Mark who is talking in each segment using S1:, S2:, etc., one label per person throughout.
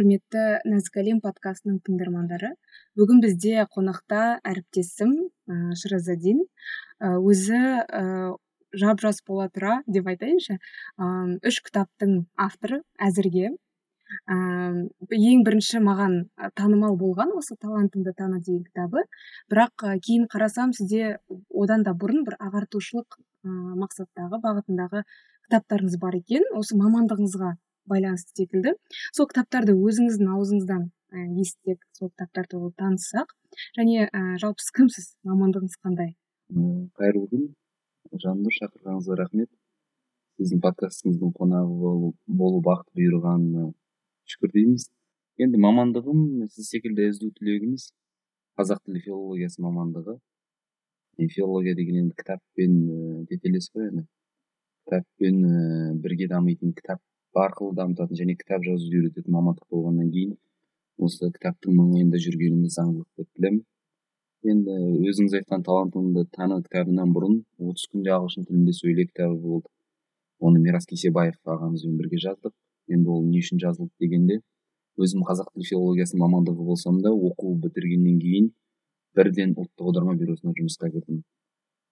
S1: құрметті нәзік әлем подкастының тыңдармандары. Бүгін бізде қонақта әріптесім ә, өзі ә, жап жас бола тұра деп айтайыншы. Үш кітаптың авторы әзірге. Ә, ең бірінші маған танымал болған осы талантыңды таны деген кітабы. Бірақ кейін қарасам сізде одан да бұрын бір ағартушылық ә, мақсаттағы бағытындағы кітаптарыңыз бар екен. Осы мамандығыңызға байланысты секілді. Сол кітаптарды өзіңіздің аузыңыздан ә, естісек сол кітаптар туралы таныссақ және ә, жалпы сіз кімсіз? Мамандығыңыз қандай?
S2: Қайырлы күн. Жаннұр шақырғаныңызға рахмет. Сіздің подкастыңыздың қонағы болу, болу бақыт бұйырғанына шүкір дейміз. Енді мамандығым сіз секілді сду түлегі емес қазақ тілі филологиясы мамандығы. Филология деген енді кітаппен тетелес қой енді. Кітаппен бірге дамитын кітап. Арқылы дамытатын және кітап жазуды үйрететін мамандық болғаннан кейін осы кітаптың маңайында жүргеніміз заңдылық деп білемін енді өзіңіз айтқан талантымды таны кітабынан бұрын отыз күнде ағылшын тілінде сөйле кітабы болды оны мирас кесебаев ағамызбен бірге жаздық енді ол не үшін жазылды дегенде өзім қазақ тілі филологиясының мамандығы болсам да оқу бітіргеннен кейін бірден ұлттық аударма бюросына жұмысқа кірдім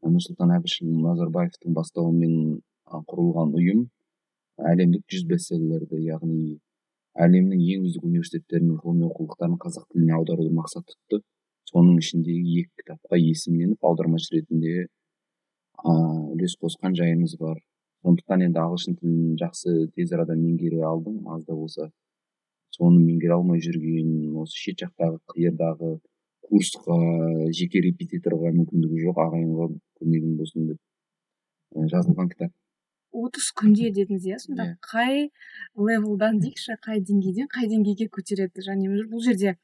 S2: нұрсұлтан әбішұлы назарбаевтың бастауымен құрылған ұйым әлемдік жүз бестселлерді яғни әлемнің ең үздік университеттерінің ғылыми оқулықтарын қазақ тіліне аударуды мақсат тұтты соның ішіндегі екі кітапқа есімленіп аудармашы ретінде үлес қосқан жайымыз бар. сондықтан енді ағылшын тілін жақсы тез арада меңгере алдым. аз да болса соны меңгере алмай жүрген осы шет жақтағы қиырдағы курсқа жеке репетиторға мүмкіндігі жоқ ағайынға көмегім болсын деп жазылған кітап.
S1: Отыз күнде дедіңіз иә? сонда yeah. Қай левелдан дейікші қай деңгейден қай деңгейге көтереді және бұл жерде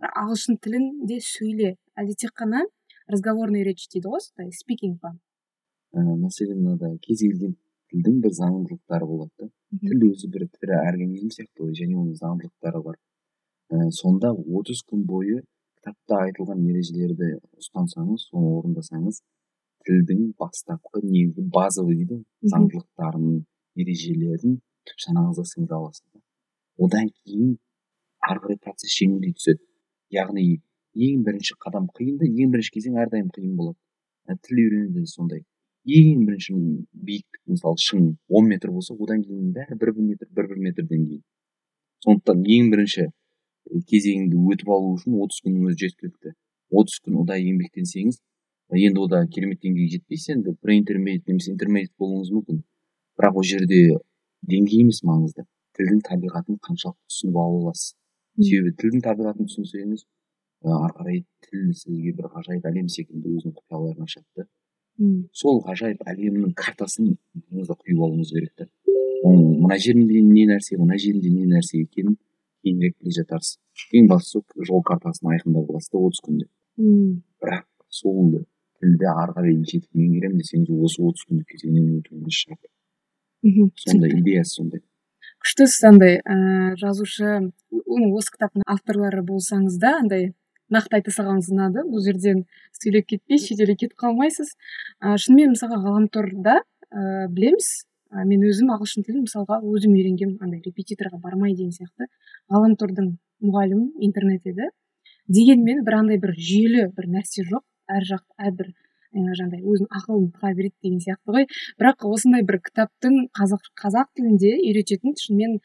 S1: ағылшын тілінде сөйле. Әлде тек қана разговорный речь дейді ғой сондай спикинг па?
S2: Ә, мәселен мынада кез келген тілдің бір заңдылықтары болады да. Тіл өзі бір тірі организм сияқты ғой және оның заңдылықтары бар. Ә, сонда отыз күн бойы кітапта айтылған ережелерді ұстансаңыз соны орындасаңыз тілдің бастапқы негізгі базовый дейді ғой заңдылықтарын ережелерін санаңызға сіңіре аласыз одан кейін ары қарай процесс жеңілдей түседі. Яғни ең бірінші қадам қиын да ең бірінші кезең әрдайым қиын болады. Тіл үйренуде сондай. Ең бірінші биіктік мысалы шың он метр болса одан кейін бәрі бір бір метр бір бір метрден кейін сондықтан ең бірінші кезеңді өтіп алу үшін отыз күннің өзі жеткілікті. Отыз күн ұдайы еңбектенсеңіз енді ода керемет деңгейге жетпейсіз енді интермедиат немесе интермедиат болуыңыз мүмкін. Бірақ ол жерде деңгей емес маңызды. Тілдің табиғатын қаншалықты түсініп ала аласыз. Себебі тілдің табиғатын түсінсеңіз ары қарай тіл сізге бір ғажайып әлем секілді өзінің құпияларын ашады. Да сол ғажайып әлемнің картасын миыңызға құйып алуыңыз керек та оның мына жерінде не нәрсе мына жерінде не нәрсе екенін кейінірек біле жатарсыз. Ең бастысы жол картасын айқындап аласыз да отыз күнде. Бірақ сол тілді ары қарай жетік меңгеремін десеңіз осы отыз күндік кезеңнен өтуіңіз шарт мхм сондай идеясы сондай.
S1: күштісіз андай ыыы жазушы осы кітаптың авторлары болсаңыз да андай нақты айта салғаныңыз ұнады. Бұл жерден сөйлеп кетпей шетелге кетіп қалмайсыз. Ә, шынымен мысалға ғаламторда ә, білеміз. Ә, мен өзім ағылшын тілін мысалға өзім үйренгенмін андай репетиторға бармай деген сияқты. Ғаламтордың мұғалімі интернет еді дегенмен бір андай бір жүйелі бір нәрсе жоқ. Әр жақ әрбір жаңағыдай өзінің ақылын тыға береді деген сияқты ғой. Бірақ осындай бір кітаптың қазақ қазақ тілінде үйрететін шынымен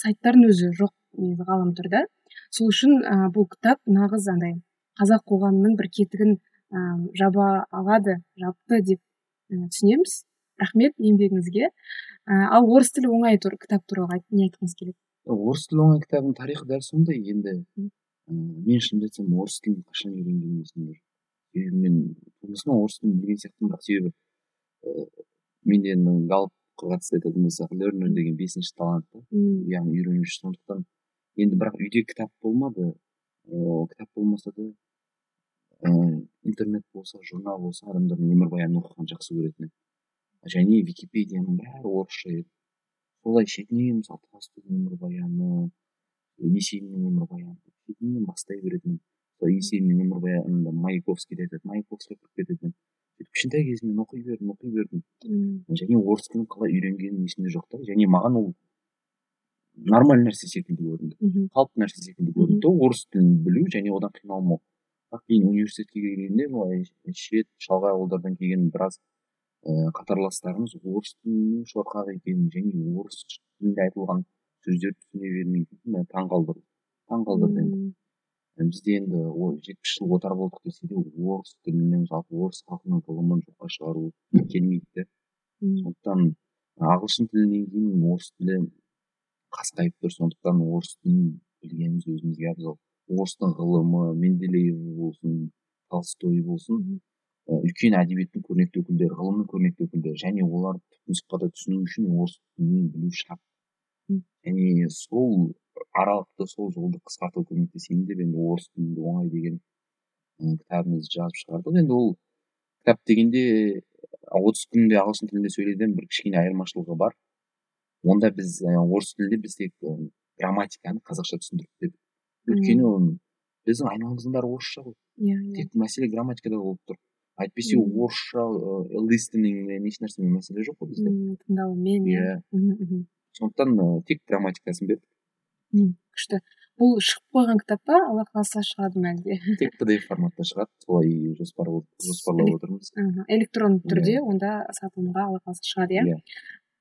S1: сайттардың өзі жоқ негізі ғаламторда сол үшін ә, бұл кітап нағыз андай қазақ қоғамының бір кетігін ә, жаба алады жапты деп ә, түсінеміз. Рахмет еңбегіңізге. Ә, ал орыс тілі оңай тұр кітап туралы не айтқыңыз келеді?
S2: Орыс тілі оңай кітабының тарихы дәл сондай. Енді мен шынымды айтсам орыс тілін қашан үйренген себебі мен тумысымнан орыс тілін білген сияқтымын бірақ себебі ііі менде галопқа қатысты айтатын болсақ лернер деген бесінші талант та. Яғни үйренуші. Сондықтан енді бірақ үйде кітап болмады. Ыыы кітап болмаса да ыыы интернет болса журнал болса адамдардың өмірбаянын оқығанды жақсы көретін. Және википедияның бәрі орысша еді. Солай шетінен мысалы толстойдың өмірбаяны есениннің өмірбаяны шетінен бастай беретінмін сол есениннің өмірбаянында маяковскийді айтады маяковский кіріп кететін сөйтіп кішкентай кезімнен оқи бердім оқи бердім. Және орыс тілін қалай үйренгенім есімде жоқ та. Және маған ол нормальный нәрсе секілді көрінді.
S1: Мхм.
S2: Қалыпты нәрсе секілді көрінді. Да орыс тілін білу және одан қиналмау. Бірақ кейін университетке келгенде былай шет шалғай ауылдардан келген біраз ііі қатарластарымыз орыс тілінің шорқақ екенін және орыс тілінде айтылған сөздерді түсіне бермейтінін таң қалдырды таң қалдырды енді бізде енді о жетпіс жыл отар болдық десе де орыс тілінің жалпы орыс халқының ғылымын жоққа шығару келмейді сондықтан ағылшын тілінен кейін орыс тілі қасқайып тұр. сондықтан орыс тілін білгеніміз өзімізге абзал орыстың ғылымы менделеев болсын толстой болсын үлкен әдебиеттің көрнекті өкілдері ғылымның көрнекті өкілдері және оларды түпнұсқада түсіну үшін орыс тілін білу шарт. Және сол аралықты сол жолды қысқартуға көмектесейін деп енді орыс тілінде оңай деген кітабымызды жазып шығардық енді ол кітап дегенде отыз күнде ағылшын тілінде сөйлеуден бір кішкене айырмашылығы бар онда біз орыс тілінде біз тек грамматиканы қазақша түсіндіріп бердік өйткені біздің айналамыздың бәрі орысша ғой
S1: иә
S2: тек мәселе грамматикада болып тұр әйтпесе орысша ы листенingмен ешнәрсемен мәселе жоқ қой бізде
S1: тыңдаумен иә
S2: сондықтан тек грамматикасын бердік
S1: күшті. Бұл шығып қойған кітап па? Алла қаласа шығады ма әлде?
S2: Тек pdf форматта шығады. Солай жоспар жоспарлап отырмыз.
S1: электронды
S2: иә.
S1: түрде онда сатылымға алла қаласа шығады иә?
S2: Иә.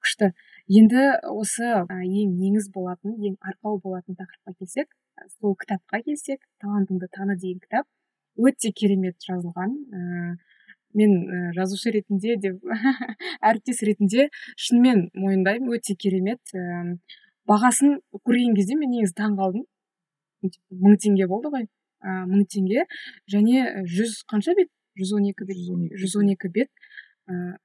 S1: Күшті. Енді осы ең негіз болатын ең арқау болатын тақырыпқа келсек сол кітапқа келсек талантыңды таны деген кітап өте керемет жазылған. Ыыы мен жазушы ретінде деп әріптес ретінде шынымен мойындаймын өте керемет. Ііі бағасын көрген кезде мен негізі таң қалдым мың теңге болды ғой. Ыыы мың теңге. Және жүз қанша бет? Жүз он екі бет.
S2: Жүз он екі.
S1: Бет.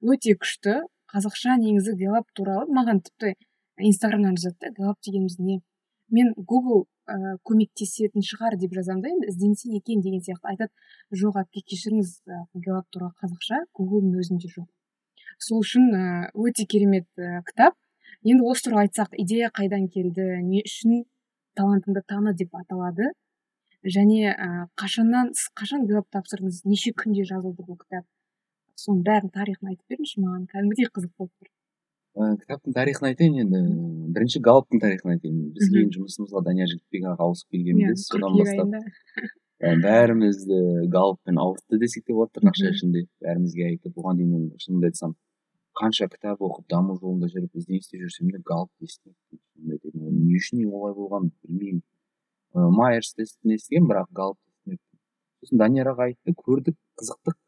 S1: Өте күшті. Қазақша негізі гэлап туралы маған тіпті инстаграмнан жазады да гэлап дегеніміз не? Мен гугл ыыы көмектесетін шығар деп жазамын да енді ізденсе екен деген сияқты. Айтады жоқ әпке кешіріңіз гэлап туралы қазақша гуглдың өзінде жоқ сол үшін өте керемет кітап. Енді осы туралы айтсақ идея қайдан келді не үшін талантыңды таны деп аталады. Және ііі қашаннан сіз қашан гэлап тапсырдыңыз неше күнде жазылды бұл кітап? Соның бәрін тарихын айтып беріңізші маған кәдімгідей қызық болып тұр.
S2: І кітаптың тарихын айтайын енді бірінші галоптың тарихын айтайын. Бізге жұмысымызға данияр жігітбек аға ауысып
S1: иә
S2: келгенде содан бастап і бәрімізді галоппен ауыртты десек те болады тырнақша ішінде бәрімізге айтып оған дейін енді шынымды айтсам қанша кітап оқып даму жолында жүріп ізденіс істеп жүрсем де айтайын ол не үшін олай болғанын білмеймін. Майерс тестін естігемін бірақ галопты естімеппін сосын данияр аға айтты көрдік қызықтық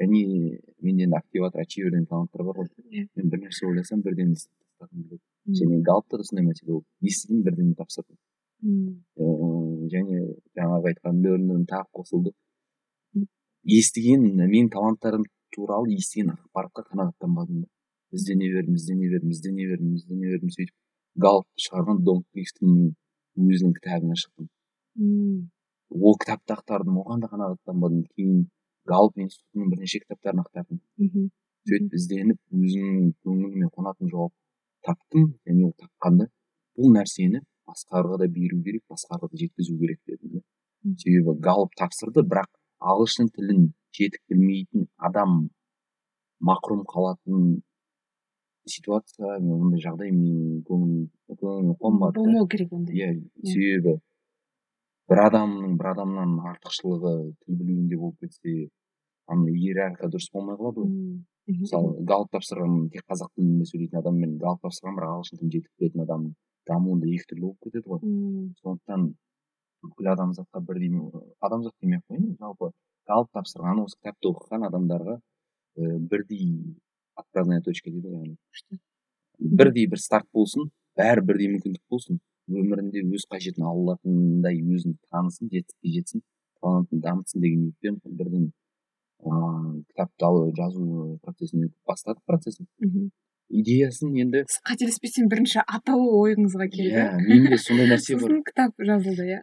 S2: және менде енді активатор ачивер деген таланттар бар ғой.
S1: Иә.
S2: Мен бір нәрсе ойласам бірден істеп тастағым келеді және галопта да сондай мәселе болды естідім бірден тапсырдым ыыы және жаңағы айтқан нөл тағы қосылды. Естіген менің таланттарым туралы естіген ақпаратқа қанағаттанбадым да. Іздене бердім іздене бердім іздене бердім іздене бердім сөйтіп. Галопты шығарған дом кливтің өзінің кітабына шықтым. Ол кітапты ақтардым оған да қанағаттанбадым. Кейін галоп институтының бірнеше кітаптарын ақтардым.
S1: Мхм.
S2: Сөйтіп ізденіп өзімнің көңіліме қонатын жауап таптым. Және ол тапқанда бұл нәрсені басқаларға да беру керек басқаларға да жеткізу керек дедім да. Себебі галоп тапсырды бірақ ағылшын тілін жетік білмейтін адам мақұрым қалатын ситуация мен ондай жағдай менің көңілім көңіліме қонбады
S1: болмау керек ондай.
S2: Иә
S1: иә.
S2: себебі бір адамның бір адамнан артықшылығы тіл білуінде болып кетсе ана иерархия дұрыс болмай қалады ғой. Мысалы галоп тапсырған тек қазақ тілінде сөйлейтін адам мен галоп тапсырған бірақ ағылшын тілін жетік білетін адамның дамуында екі түрлі болып кетеді ғой. Сондықтан бүкіл адамзатқа бірдей адамзат демей ақ қояйын жалпы галоп тапсырған осы кітапты оқыған адамдарға і бірдей отправная точка дейді ғой яғни.
S1: Күшті.
S2: Бірдей бір старт болсын бәрі бірдей мүмкіндік болсын өмірінде өз қажетін ала алатындай өзін танысын жетістікке жетсін талантын дамытсын деген ниетпен бірден ыыы кітапты жазу процесіне бастадық процесін
S1: мхм
S2: идеясын енді
S1: сіз қателеспесем бірінші атауы ойыңызға келді.
S2: Иә менде сондай нәрсе бар.
S1: сосын кітап жазылды иә.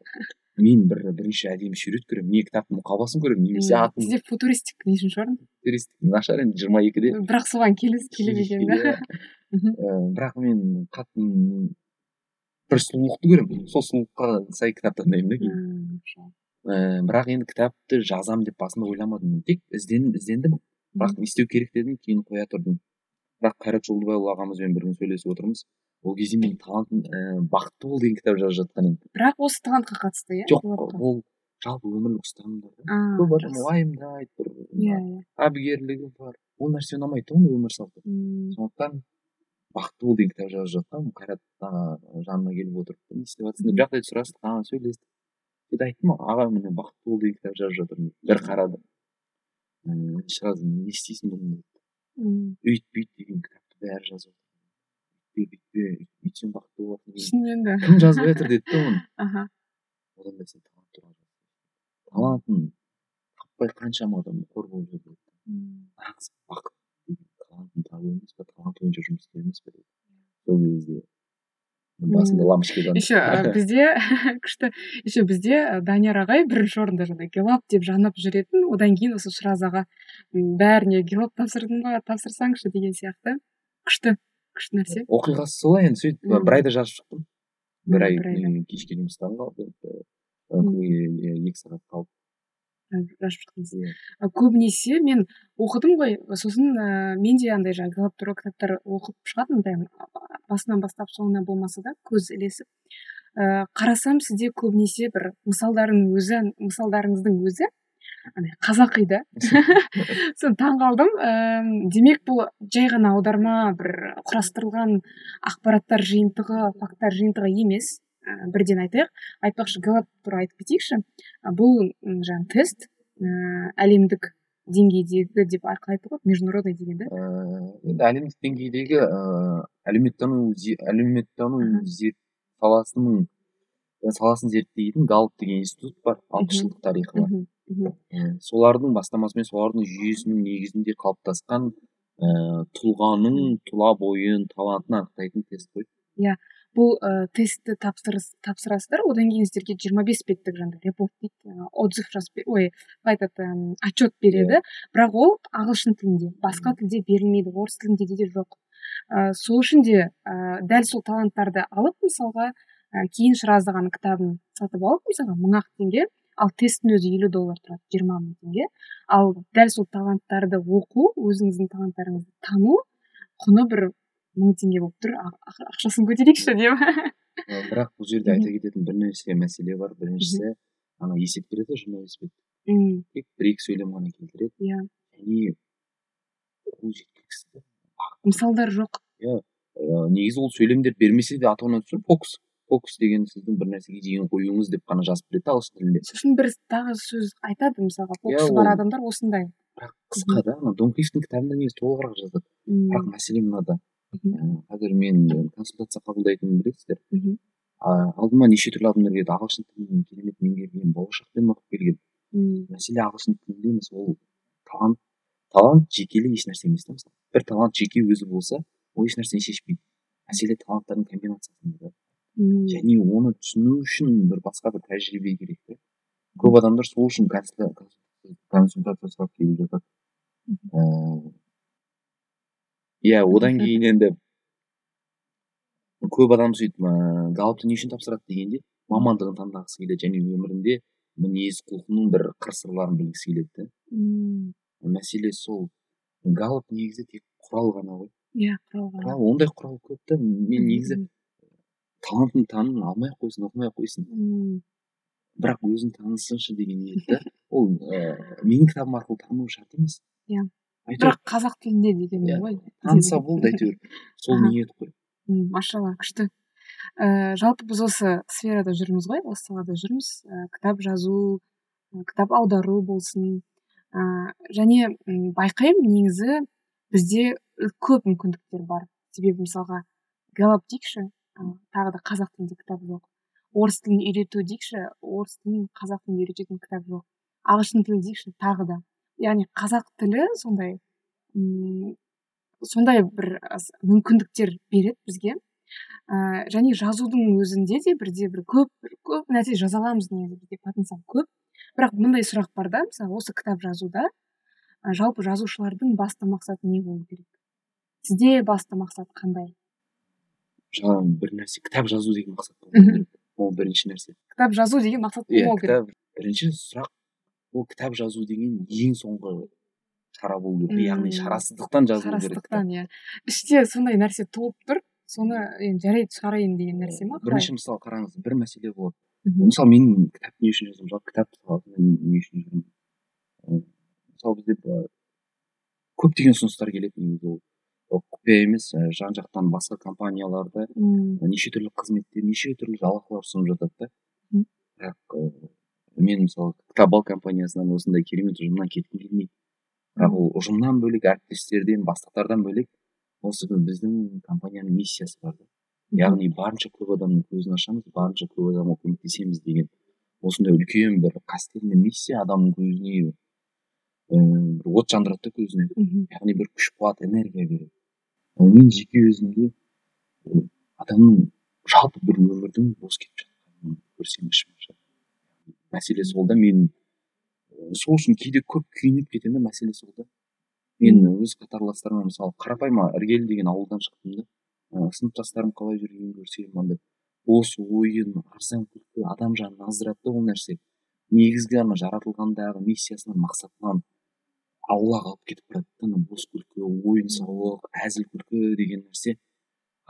S2: Мен бір бірінші әдемі сурет көремін не кітаптың мұқабасын көремін немесе атын
S1: сізде футуристик нешінші шығар?
S2: туристик нашар енді жиырма екіде.
S1: Бірақ соған келе келе берген да.
S2: иә. Ііі, бірақ мен қатты бір сұлулықты көремін сол сұлулыққа сай кітап таңдаймын да кейін. Ііі бірақ енді кітапты жазамын деп басында ойламадым. Мен тек іздендім іздендім. Бірақ не істеу керек дедім кейін қоя тұрдым. Бірақ қайрат жолдыбайұлы ағамызбен бір күні сөйлесіп отырмыз. Ол кезде менің талантым ііі бақытты бол деген кітап жазып жатқан едім.
S1: бірақ осы талантқа қатысты иә
S2: жоқ ол жалпы өмірлік ұстанымдар көп адам уайымдайды бір
S1: иә иә.
S2: Әбігерлігі бар. Ол нәрсе ұнамайды да оның өмір салты сондықтан бақытты бол деген кітап жазып жатқан қайрат аға жаныма келіп отырып не істеп жатрсың деп жағдайды сұрастық сөйлестік сөйтіп айттым аға міне бақытты бол деген кітап жазып жатырмын бір қарады. Сразу не істейсің бұны деді бүйт деген кітапты бәрі жазып бүйтпе өйтсең бақытты боласың
S1: шынымен де
S2: кім жазып жатыр деді да оны
S1: аха
S2: одан да сен талант туралы талантын таппай қаншама адам қор болып жүр деді нағыз бақыт деген талантын табу емес па талант бойынша жұмыс істеу емес па деді сол кезде басында лампочкадан
S1: еще бізде күшті еще бізде данияр ағай бірінші орында жаңағы гелап деп жанып жүретін одан кейін осы шыраз аға бәріне гелап тапсырдың ба тапсырсаңшы деген сияқты күшті күшті нәрсе?
S2: оқиғасы солай енді сөйтіп бір айда жазып шықтым. Бір ай кешке жұмыстан қалып екі сағат қалып
S1: жазып шықтыңыз. Иә. Көбінесе мен оқыдым ғой. Сосын ә, мен де андай жаңағы туралы кітаптар оқып шығатынмын басынан бастап соңына болмаса да көз ілесіп. Ә, қарасам сізде көбінесе бір мысалдардың өзі мысалдарыңыздың өзі қазақи да соны таң қалдым ә, демек бұл жай ғана аударма бір құрастырылған ақпараттар жиынтығы факттар жиынтығы емес. Ә, бірден айтайық. Айтпақшы галап туралы айтып кетейікші. Бұл жаңағы тест ә, әлемдік деңгейдегі деп қалай айтты ғой международный деген да?
S2: Енді әлемдік деңгейдегі ыыы әлеуметтану әлеуметтану саласының саласын зерттейтін галп деген институт бар алпыс жылдық тарихы бар. Солардың бастамасымен солардың жүйесінің негізінде қалыптасқан ыыы тұлғаның тұла бойын талантын анықтайтын тест қой.
S1: Иә бұл ә, тестті тапсырыс тапсырасыздар? Одан кейін сіздерге жиырма бес беттік жаңағы репорт дейді отзыв жазып ой қалай айтады отчет береді. Yeah. бірақ ол ағылшын тілінде басқа тілде берілмейді орыс тілінде де жоқ. Ә, сол үшін де ә, дәл сол таланттарды алып мысалға ә, кейін шыраз кітабын сатып алып мысалға мың ақ теңге. Ал тесттің өзі елу доллар тұрады жиырма мың теңге. Ал дәл сол таланттарды оқу өзіңіздің таланттарыңызды тану құны бір мың теңге болып тұр. Ақшасын көтерейікші деп.
S2: Бірақ бұл жерде айта кететін бірнәрсе мәселе бар. Біріншісі ана есеп береді журналист тек бір екі сөйлем ғана келтіреді.
S1: Иә.
S2: Және ол жеткіліксіз.
S1: Мысалдар жоқ.
S2: Иә. Негізі ол сөйлемдер бермесе де атауынан түсір фокус фокус деген сіздің бір нәрсеге зейін қоюыңыз деп қана жазып береді ағылшын тілінде
S1: сосын бір тағы сөз айтады мысалға фокусы бар адамдар осындай.
S2: бірақ қысқа да ана донкливтің кітабында негізі толығырақ жазады. Бірақ мәселе мынада қазір мен консультация қабылдайтынымды білесіздер. Алдыма неше түрлі адамдар келеді. ағылшын тілін керемет меңгерген болашақпен оқып келген. Мәселе ағылшын тілінде емес ол талант талант жекелей ешнәрсе емес та. Мысалы бір талант жеке өзі болса ол ешнәрсені шешпейді. Мәселе таланттардың комбинациясында және оны түсіну үшін бір басқа бір тәжірибе керек та көп адамдар сол үшін консультация сұрап келіп жатады. Иә одан кейін енді көп адам сөйтіп ыыы галопты не үшін тапсырады? дегенде мамандығын таңдағысы келеді және өмірінде мінез құлқының бір қыр сырларын білгісі келеді да мәселе сол. Галоп негізі тек құрал ғана ғой.
S1: Иә құрал ғана.
S2: Ондай құрал көп та. Мен негізі талантын танын алмай ақ қойсын оқымай ақ қойсын. Бірақ өзін танысыншы деген ниет та ол ыыы менің кітабым арқылы тану шарт емес.
S1: Иә. Бірақ қазақ тілінде деген
S2: иә. ғой. Таныса болды әйтеуір. Сол ниет қой.
S1: Машалла күшті. Ііі жалпы біз осы сферада жүрміз ғой осы салада жүрміз. І кітап жазу кітап аудару болсын. Ыыы және байқаймын негізі бізде көп мүмкіндіктер бар. Себебі мысалға галап дейікші тағы да қазақ тілінде кітап жоқ. Орыс тілін үйрету дейікші орыс тілін қазақ тілін үйрететін кітап жоқ. Ағылшын тілі дейікші тағы да. Яғни қазақ тілі сондай м сондай бір мүмкіндіктер береді бізге. Ә, және жазудың өзінде де бірде бір көп көп нәрсе жаза аламыз негізі бізде потенциал көп. Бірақ мындай сұрақ бар да мысалы осы кітап жазуда жалпы жазушылардың басты мақсаты не болу керек? Сізде басты мақсат қандай?
S2: Жаңағы бір нәрсе кітап жазу деген мақсат болу керек ол бірінші нәрсе.
S1: Кітап жазу деген мақсат болмау
S2: керек. бірінші сұрақ ол кітап жазу деген ең соңғы шара болу керек. Яғни шарасыздықтан жазылу керек
S1: шарасыздықтан иә. Іште сондай нәрсе толып тұр соны енді жарайды шығарайын деген нәрсе ма?
S2: Бірінші мысалы қараңыз бір мәселе болады. Мысалы мен кітап не үшін жаздым жалпы кітап не үшін жүрмін мысалы бізде көптеген ұсыныстар келеді негізі ол. Құпия емес жан жақтан басқа компанияларда неше түрлі қызметтер неше түрлі жалақылар ұсынып жатады да. Бірақ мен мысалы кітабал компаниясынан осындай керемет ұжымнан кеткім келмейді. Бірақ ол ұжымнан бөлек әріптестерден бастықтардан бөлек осы біздің компанияның миссиясы бар да. Яғни барынша көп адамның көзін ашамыз барынша көп адамға көмектесеміз деген осындай үлкен бір қастерлі миссия адамның көзіне бір от жандырады да көзіне. Яғни бір күш қуат энергия береді мен жеке өзімде адамның жалпы бір өмірдің бос кетіп жатқанын көрсем мәселе сол да мен сол үшін кейде көп күйініп кетемін да мәселе сол да. Мен өз қатарластарыма мысалы қарапайым іргелі деген ауылдан шықтым да сыныптастарым қалай жүргенін көрсем андай бос ойын арзан күлкі адам жанын аздырады да ол нәрсе. Негізгі ана жаратылғандағы миссиясынан мақсатынан аулақ алып кетіп барады да бос күлкі ойын сауық әзіл күлкі деген нәрсе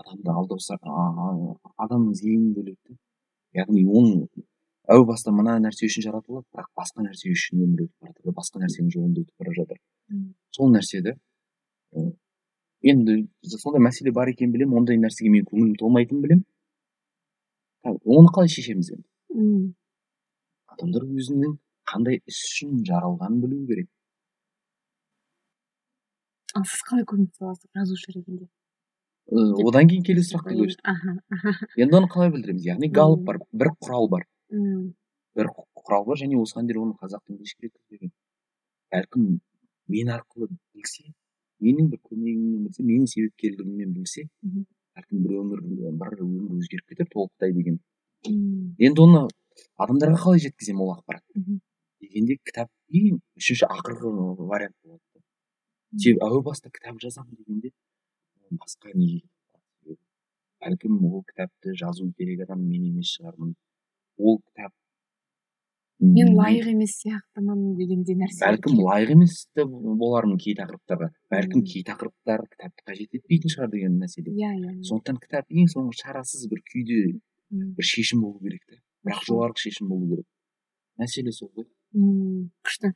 S2: адамды алдау адамның зейінін бөледі да яғни оның әу баста мына нәрсе үшін жаратылады бірақ басқа нәрсе үшін өмір өтіп бара жатыр басқа нәрсенің жолында өтіп бара жатыр. Сол нәрседі енді сондай мәселе бар екенін білемін ондай нәрсеге менің көңілім толмайтынын білемін. Оны қалай шешеміз енді? Адамдар өзінің қандай іс үшін жаралғанын білу керек.
S1: Ал сіз қалай көмек саласыз жазушы ретінде
S2: одан кейін келесі сұраққа көштік енді оны қалай білдіреміз? Яғни галоп бар бір құрал бар. Бір құрал бар және осыған дейін оны қазақ тілінде ешкім жеткізбеген бәлкім мен арқылы білсе менің бір көмегіммен білсе менің себепкерлігіммен білсе бәлкім бір өмір бір өмір өзгеріп кетер толықтай деген. Енді оны адамдарға қалай жеткіземін ол ақпаратты дегенде кітап ең үшінші ақырғы вариант болады. Себебі әу баста кітап жазамын дегенде басқа неге бәлкім ол кітапты жазу керек адам мен емес шығармын ол кітап
S1: мен лайық емес сияқтымын дегендей нәрсе
S2: бәлкім лайық емес те болармын кей тақырыптарға бәлкім кей тақырыптар кітапты қажет етпейтін шығар деген мәселе
S1: иә иә
S2: сондықтан кітап ең соңғы шарасыз бір күйде бір шешім болу керек та бірақ жоғарғы шешім болу керек мәселе сол ғой
S1: күшті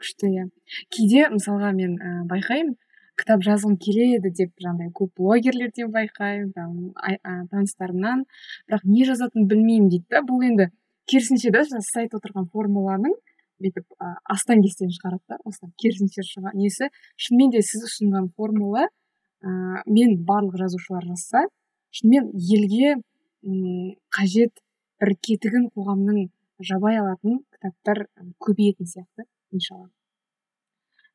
S1: күшті иә кейде мысалға мен ә, байқаймын. Кітап жазғым келеді деп жаңағыдай көп блогерлерден байқаймын там таныстарымнан. Бірақ не жазатынын білмеймін дейді да бұл енді керісінше да сіз отырған формуланың бүйтіп ә, астан кестен шығарады да. Осыдан керісінше несі? Шынымен де сіз ұсынған формула ә, мен барлық жазушылар жазса шынымен елге м қажет бір кетігін қоғамның жабай алатын кітаптар көбейетін сияқты. Иншалла.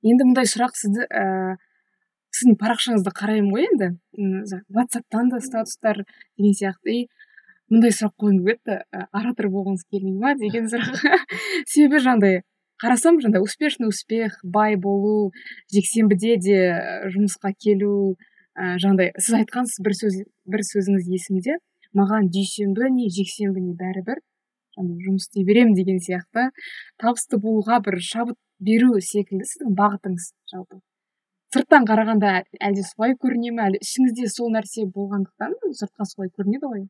S1: Енді мындай сұрақ сізді ә, сіздің парақшаңызды қараймын ғой енді. Ватсаптан да статустар деген сияқты. И мындай сұрақ қойғым келеді ә, оратор болғыңыз келмей ма деген сұрақ. Себебі жаңағыдай қарасам жаңағыдай успешный успех бай болу жексенбіде де жұмысқа келу ә, жаңағыдай сіз айтқансыз бір сөз бір сөзіңіз есімде маған дүйсенбі не жексенбі не бәрібір. Жұмыс істей беремін деген сияқты табысты болуға бір шабыт беру секілді сіздің бағытыңыз жалпы. Сырттан қарағанда әлде солай көріне ме әлде ішіңізде сол нәрсе болғандықтан сыртқа солай көрінеді ғой.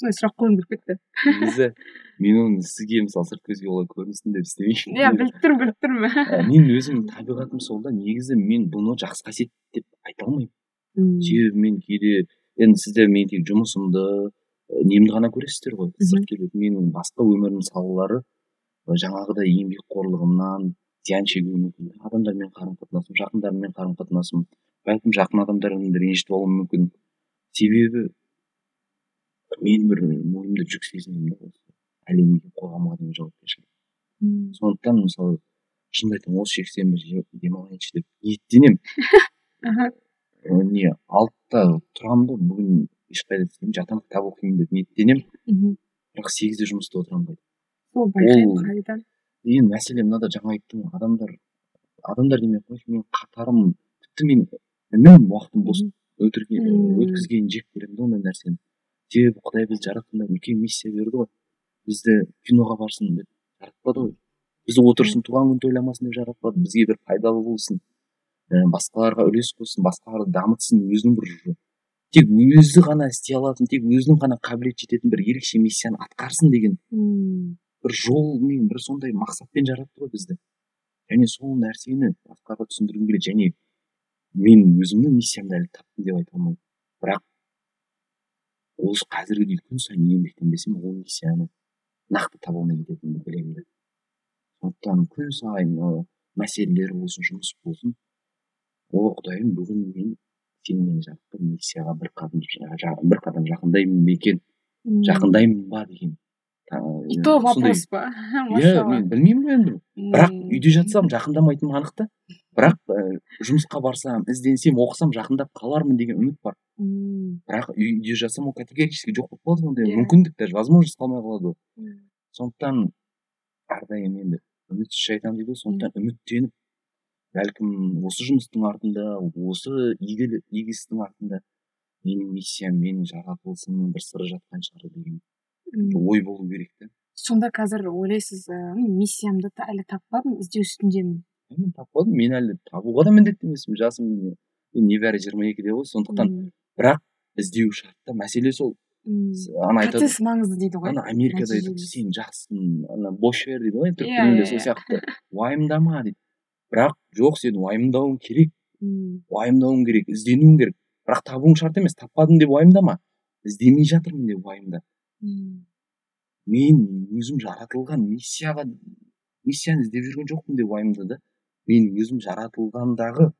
S1: Сондай сұрақ қойғым келіп кетті.
S2: Негізі мен оны сізге мысалы сырт көзге олай көрінсін деп істемеймін.
S1: Иә біліп тұрмын біліп тұрмын
S2: менің өзімнің табиғатым сол да негізі мен бұны жақсы қасиет деп айта алмаймын. Себебі мен кейде енді сіздер мен тек жұмысымды немді ғана көресіздер ғой. Сырт келбет менің басқа өмірімнің салалары жаңағыдай еңбекқорлығымнан зиян шегуі мүмкін. Адамдармен қарым қатынасым жақындарыммен қарым қатынасым бәлкім жақын адамдарымды ренжітіп алуым мүмкін. Себебі мен бір мойнымда жүк сезінемін да осы әлемге қоғамға деген жауапкершілік. Сондықтан мысалы шынымды айтамын осы жексенбі демалайыншы деп ниеттенемін не алтыда тұрамын да бүгін ешқайда істемеймін жатамын кітап оқимын деп ниеттенемін. Бірақ сегізде жұмыста отырамын
S1: қайда?
S2: енді мәселе мынада жаңа айттым адамдар адамдар демей ақ қойшы мен қатарым тіпті мен інім уақытын бос өткізгенін жек көремін да ондай нәрсені. Себебі құдай бізді жаратқанда үлкен миссия берді ғой. Бізді киноға барсын деп жаратпады ғой. Бізді отырсын туған күн тойламасын деп жаратпады. Бізге бір пайдалы болсын. Басқаларға үлес қоссын басқаларды дамытсын өзінің бір тек өзі ғана істей алатын тек өзінің ғана қабілеті жететін бір ерекше миссияны атқарсын деген бір жолмен бір сондай мақсатпен жаратты ғой бізді. Және сол нәрсені басқаларға түсіндіргім келеді. Және мен өзімнің миссиямды әлі таптым деп айта алмаймын. Бірақ осы қазірге дейін күн сайын еңбектенбесем ол миссияны нақты таба алмай кететінімді білемін да сондықтан күн сайын мәселелер болсын жұмыс болсын о құдайым бүгін мен сенімен жатқан миссияға бір қадам бір қадам жақындаймын ба екен? Жақындаймын ба деген.
S1: И то вопрос па?
S2: Иә мен білмеймін ғой енді. Бірақ үйде жатсам жақындамайтыным анық та. Бірақ ә, жұмысқа барсам ізденсем оқысам жақындап қалармын деген үміт бар. Бірақ үйде жатсам ол категорически жоқ болып қалады ондай yeah. мүмкіндік даже возможность қалмай қалады ғой сондықтан әрдайым енді үмітсіз шайтан дейді ғой сондықтан үміттеніп бәлкім осы жұмыстың артында осы игі істің артында менің миссиям менің жаратылысымның бір сыры жатқан шығар деген ой болу керек та
S1: сонда қазір ойлайсыз ыыы миссиямды әлі таппадым іздеу үстіндемін
S2: мен таппадым мен әлі табуға да міндетті емеспін. Жасым мен небәрі жиырма екіде ғой сондықтан бірақ іздеу шарт та мәселе сол.
S1: Ана айтады процесс маңызды дейді ғой
S2: ана америкада айтады сен жақсысың ана бош вер дейді ғой түрік тілінде иә, сол иә, иә. сияқты. Уайымдама дейді. Бірақ жоқ сен уайымдауың керек. Уайымдауың керек ізденуің керек. бірақ табуың шарт емес таппадым деп уайымдама. Іздемей жатырмын деп уайымда. Мен өзім жаратылған миссияға миссияны іздеп жүрген жоқпын деп уайымда да. Мен өзім жаратылғандағы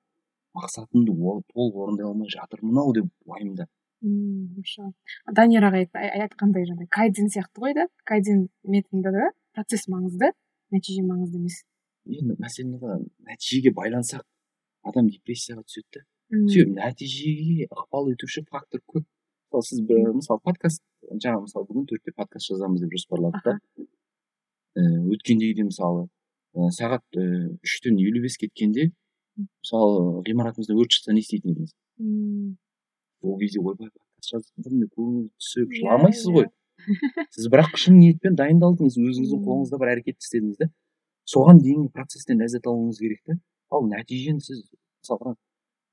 S2: мақсатымды толық орындай алмай жатырмын ау деп уайымда.
S1: Данияр аға айтқандай жаңағыдай кайдзен сияқты ғой да кайдзен да процесс маңызды нәтиже маңызды емес.
S2: Енді мәселе нәтижеге байлансақ адам депрессияға түседі да себебі нәтижеге ықпал етуші фактор көп мысалы сіз бір мысалы подкаст жаңа мысалы бүгін төртте подкаст жазамыз деп жоспарладық та өткендегідей мысалы сағат үштен елу бес кеткенде мысалы ғимаратымызда өрт шықса не істейтін едіңіз ол кезде ойбай подкаст жазып көңіл түсіп жыламайсыз ғой сіз бірақ шын ниетпен дайындалдыңыз өзіңіздің қолыңызда бір әрекет істедіңіз да соған дейінгі процесстен ләззат алуыңыз керек та ал нәтижені сіз мысалға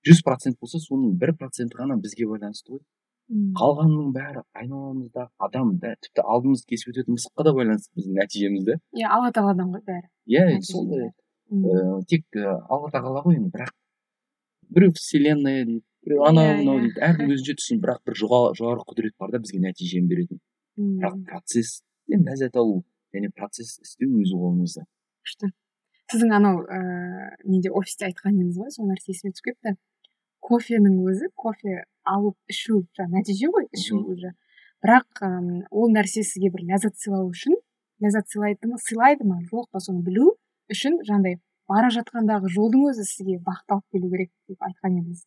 S2: жүз процент болса соның бір проценті ғана бізге байланысты ғой. Қалғанының бәрі айналамызда адам да тіпті алдымызды кесіп өтетін мысыққа да байланысты біздің нәтижеміз да
S1: иә алла тағаладан ғой бәрі.
S2: Иә сондай ыыы тек алла тағала ғой енді бірақ біреу вселенная дейді біреу анау иә, мынау иә. дейді әркім өзінше түсін бірақ бір жоғары құдірет бар да бізге нәтижені беретін. Бірақ процесстен ләззат алу және процесс істеу өз қолымызда.
S1: Күшті сіздің анау ыыы неде офисте айтқан едіңіз ғой сол нәрсе есіме түсіп кетті. Кофенің өзі кофе алып ішу жаңағы нәтиже ғой ішу уже. Бірақ ол нәрсе сізге бір ләззат сыйлау үшін ләззат сыйлайды ма сыйлайды ма? Жоқ па соны білу үшін жаңағыдай бара жатқандағы жолдың өзі сізге бақыт алып келу керек деп айтқан едіңіз.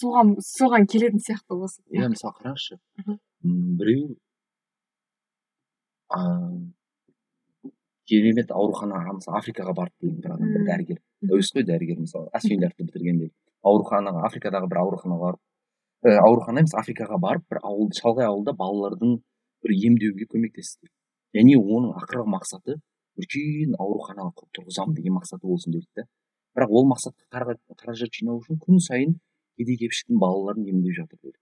S1: Соған соған келетін сияқты осы
S2: иә мысалы қараңызшы. Біреу керемет ауруханаға мысалы африкаға барды деген бір адам бір дәрігер. Әуес қой дәрігер мысалы асфендиярды бітірген дейді ауруханаға африкадағы бір ауруханаға барып ә, аурухана емес африкаға барып бір ауыл шалғай ауылда балалардың бір емдеуге көмектесті. Және оның ақырғы мақсаты үлкен аурухана тұрғызамын деген мақсаты болсын дейді да бірақ ол мақсатқа қаражат жинау үшін күн сайын кедей кепшіктің балаларын емдеп жатыр деді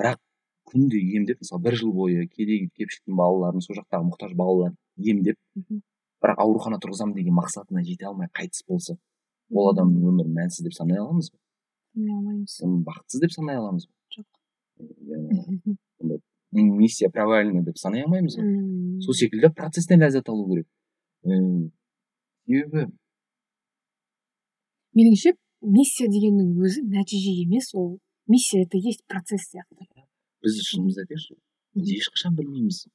S2: бірақ күнде емдеп мысалы бір жыл бойы кедей кепшіктің балаларын сол жақтағы мұқтаж балаларын емдеп бірақ аурухана тұрғызамын деген мақсатына жете алмай қайтыс болса ол адамның өмірін мәнсіз деп санай аламыз ба?
S1: Санай алмаймыз.
S2: Бақытсыз деп санай аламыз ба? Жоқ. Миссия провальный деп санай алмаймыз ғой сол секілді процесстен ләззат алу керек. Себебі
S1: меніңше миссия дегеннің өзі нәтиже емес ол миссия это есть процесс сияқты.
S2: Біз шынымызды айтайықшы біз ешқашан білмейміз.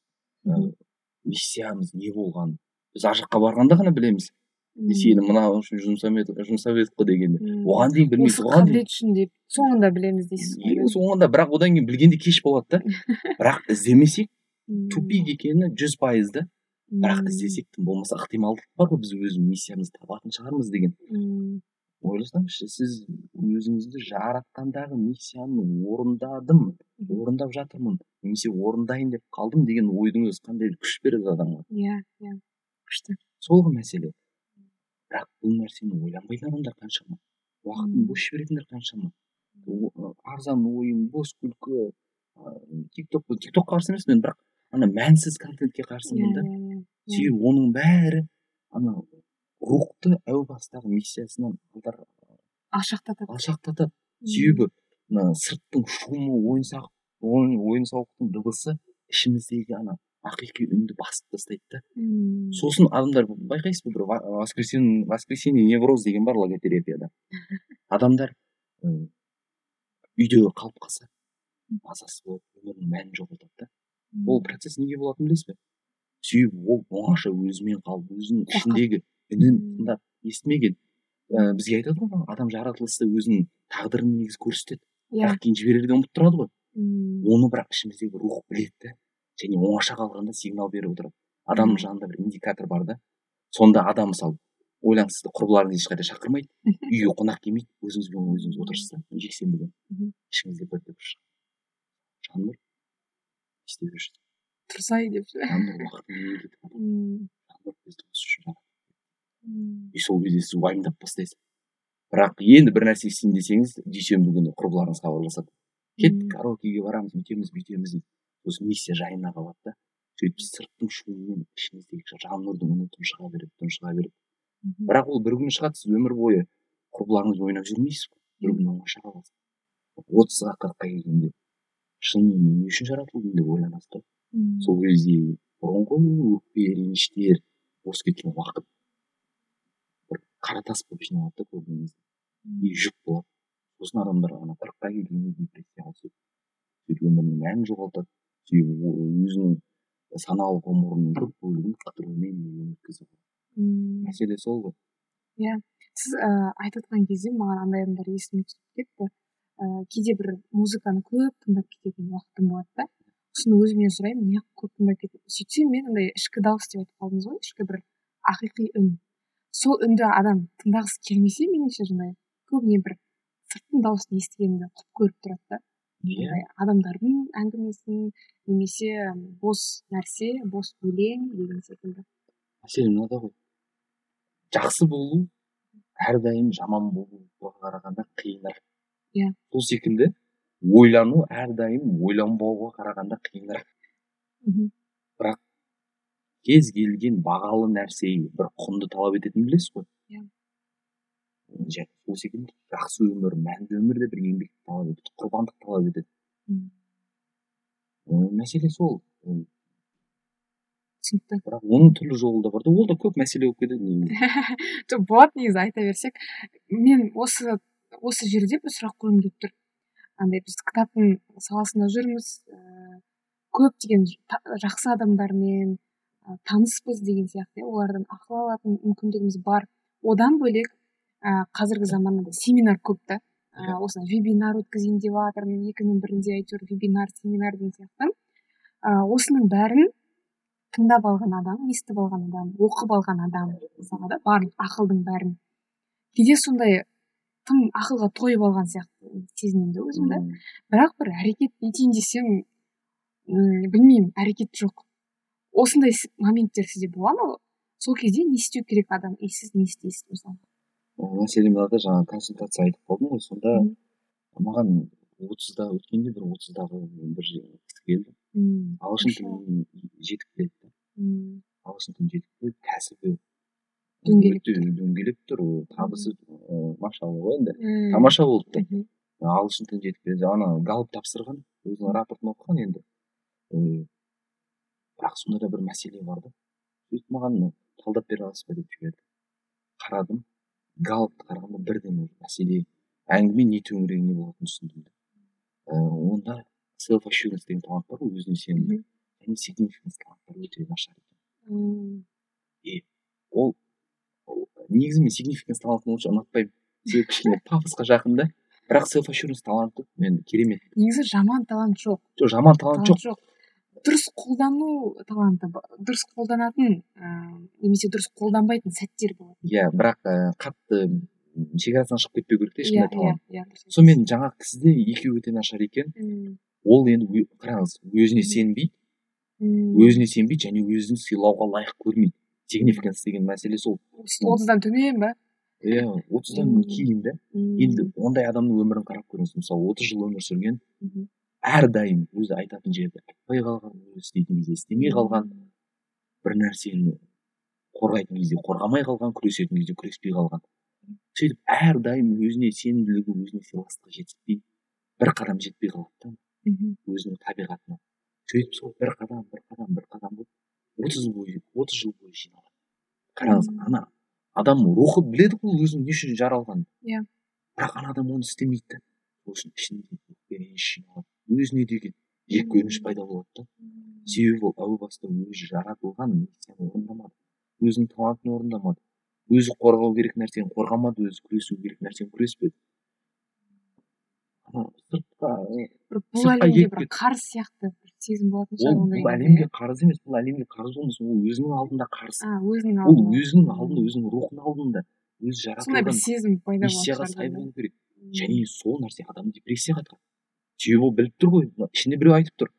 S2: Миссиямыз не болғанын біз ар жаққа барғанда ғана білеміз. Сені мынау үшін жұмсап едік жұмсап едік қой дегенде оған дейін білмейміз
S1: осы қабілет үшін деп соңында білеміз дейсіз ғой.
S2: Соңында бірақ одан кейін білгенде кеш болады да. Бірақ іздемесек тупик екені жүз пайыз да. Бірақ іздесек тым болмаса ықтималдық бар ғой біз өзіміз миссиямызды табатын шығармыз деген. Ойласаңызшы сіз өзіңізді жаратқандағы миссияны орындадым. Орындап жатырмын. Немесе орындайын деп қалдым деген ойдың өзі қандай күш береді адамға.
S1: Иә иә. Күшті.
S2: Сол ғой мәселе. Бірақ бұл нәрсені ойланбайтын адамдар қаншама. Уақытын бос жіберетіндер қаншама. Арзан ойын бос күлкі тик ток тиктокқа қарсы емеспін бірақ ана мәнсіз контентке қарсымын да.
S1: иә иә.
S2: Себебі оның бәрі ана рухты әу бастағы миссиясынан
S1: алшақтатады
S2: алшақтатады себебі мына сырттың шумы ойын сауық ойын сауықтың дыбысы ішіміздегі ана ақиқи үнді басып тастайды да. Сосын адамдар байқайсыз ба бір воскресенье воскресенье невроз деген бар логотерапияда? Адамдар үйде қалып қалса мазасыз болып өмірінің мәнін жоғалтады да. Ол процесс неге болатынын білесіз бе? Себебі ол оңаша өзімен қалып өзінің ішіндегі үнін тыңдап естімеген. Ә, бізге айтады ғой адам жаратылыста өзінің тағдырын негізі көрсетеді
S1: иә.
S2: Бірақ кейін жіберерде ұмытып тұрады ғой. Оны бірақ ішіміздегі рух біледі да және оңаша қалғанда сигнал беріп отырады. Адамның жанында бір индикатор бар да. Сонда адам мысалы ойлаңыз сізді құрбыларыңыз ешқайда шақырмайды. Үйге қонақ келмейді. Өзіңізбен өзіңіз отырсыз да жексенбі күні ішіңізде бір бір жаннұр не істеп жүрсіз
S1: тұрсай деп
S2: жаннұр уақытын неге кетіп жатыр
S1: мм,
S2: жаннұр бізді осы үшін жаратты
S1: мм,
S2: и сол кезде сіз уайымдап бастайсыз бірақ енді бір нәрсе істейін десеңіз дүйсенбі күні құрбыларыңыз хабарласады кеттік караокеге барамыз бүйтеміз бүйтеміз дейді сосын миссия жайына қалады да сөйтіп сырттың шуымен ішіңіздегі жан нұрдың үні тұншыға береді тұншыға береді. Бірақ ол бір күні шығады сіз өмір бойы құрбыларыңызбен ойнап жүрмейсіз ғой. Бір күні оңаша қаласыз. отызға қырыққа келгенде шынымен мен не үшін жаратылдым деп ойланасыз да. Сол кезде бұрынғы өкпе реніштер бос кеткен уақыт. Қара тас болып жиналады да көбінесе и жүк болады. Сосын адамдар ана қырыққа келгенде депрессияға түседі. Сөйтіп өмірінің мәнін жоғалтады. Себебі өзінің саналы ғұмырының көп бөлігін қыдырумен өткізіп мәселе сол ғой.
S1: Сіз ыыы айтып отқан кезде маған андай адамдар есіме түсіп кетті. Ыыы кейде бір музыканы көп тыңдап кететін уақытым болады да. Сосын өзімнен сұраймын неғып көп тыңдап кетеді сөйтсем мен андай ішкі дауыс деп айтып қалдыңыз ғой ішкі бір ақиқи үн. Сол үнді адам тыңдағысы келмесе меніңше жаңағыдай көбіне бір сырттың дауысын естігенді құп көріп тұрады да.
S2: Иә.
S1: Адамдардың әңгімесін немесе бос нәрсе бос өлең деген секілді.
S2: Мәселе мынада ғой. Жақсы болу әрдайым жаман болуға қарағанда қиынырақ
S1: Иә.
S2: сол секілді ойлану әрдайым ойланбауға қарағанда қиынырақ
S1: мхм.
S2: Кез келген бағалы нәрсе бір құнды талап ететінін білесіз ғой.
S1: Иә.
S2: және сол секілді жақсы өмір мәнді өмір де бір еңбекті талап етеді құрбандық талап етеді. Мәселе сол.
S1: Түсінікті.
S2: Бірақ оның түрлі жолы да бар да ол да көп мәселе болып кетеді негізі.
S1: Жоқ болады негізі айта берсек. Мен осы осы жерде бір сұрақ қойғым келіп тұр. Андай біз кітаптың саласында жүрміз ііі көптеген та- жақсы адамдармен ы таныспыз деген сияқты иә олардан ақыл алатын мүмкіндігіміз бар. Одан бөлек ііі қазіргі заманда да семинар көп та. Ыыы осындай вебинар өткізейін деп жатырмын екінің бірінде әйтеуір вебинар семинар деген сияқты. Ыыы осының бәрін тыңдап алған адам естіп алған адам оқып алған адам мысалға да барлық ақылдың бәрін. Кейде сондай тым ақылға тойып алған сияқты сезінемін да өзімді бірақ бір әрекет етейін десем м білмеймін әрекет жоқ. Осындай моменттер сізде бола ма? Сол кезде не істеу керек адам и сіз не істейсіз мысалы
S2: ол мәселе мынада жаңа консультация айтып қалдым ғой сонда маған отызда өткенде бір отыздағы бір кісі келді. Ағылшын тілін жетік біледі. Ағылшын тілін жетік біледі кәсібі
S1: дөңгелек
S2: тұр. табысы машалла ғой енді. Тамаша болды да. Ағылшын тілін жетік біледі. Ана галып тапсырған өзінің рапортын оқыған енді. Бірақ сонда да бір мәселе бар да. сөйтіп маған талдап бере аласыз ба деп жіберді. Қарадым галыпты қарағанда бірден мәселе әңгіме не төңірегінде болатынын түсіндім да Ы, онда селф assurance деген талант бар ғой өзіне сенім
S1: мхм,
S2: және significance таланттары өте нашар екен.
S1: М,
S2: ол негізі мен significance талантын онша ұнатпаймын. Себебі кішкене пафосқа жақын да. Бірақ селф assurance таланты мен керемет.
S1: Негізі жаман талант жоқ.
S2: Жоқ жаман талант жоқ.
S1: Дұрыс қолдану таланты дұрыс қолданатын ыыы немесе дұрыс қолданбайтын сәттер болады.
S2: Иә бірақ ә, қатты шекарасынан шығып кетпеу керек та
S1: иә
S2: ешқандай
S1: иә
S2: талант.
S1: иә
S2: сонымен жаңағы кісіде екеуі өте нашар екен. Ол енді қараңыз өзіне сенбейді. Өзіне сенбейді және өзін сыйлауға лайық көрмейді. Сигнификанс деген мәселе сол.
S1: Отыздан төмен ба?
S2: Иә отыздан кейін да енді ондай адамның өмірін қарап көріңіз. Мысалы отыз жыл өмір сүрген. Әрдайым өзі айтатын жерде айтпай қалған өзі істейтін кезде істемей қалған бір нәрсені қорғайтын кезде қорғамай қалған күресетін кезде күреспей қалған. Сөйтіп әрдайым өзіне сенімділігі өзіне сыйластығы жетіспей бір қадам жетпей қалады да өзінің табиғатына. Сөйтіп сол бір қадам бір қадам бір қадам болып отыз бойы отыз жыл бойы жиналады. Қараңыз ана адам рухы біледі ғой өзінің не үшін жаралғанын.
S1: Иә.
S2: Бірақ ана адам оны істемейді да. Сол үшін ішінде жиналады. Өзіне деген жеккөрініш пайда болады да. Себебі ол әу баста өзі жаратылған миссияны орындамады өзінің талантын орындамады өзі қорғау керек нәрсені қорғамады өзі күресу керек нәрсені күреспеді.
S1: Бұл әлемге бір қарыз сияқты бір сезім болатын шығар
S2: бұл әлемге қарыз емес бұл әлемге қарыз болмас ол өзінің алдында қарыз. Өзінің ол өзінің алдында өзінің рухының алдында. Өзі жаратылған сондай бір сезім пайда миссияға сай болу керек. Және сол нәрсе адамды депрессияға тығады себебі ол біліп тұр ғой ішінде біреу айтып тұр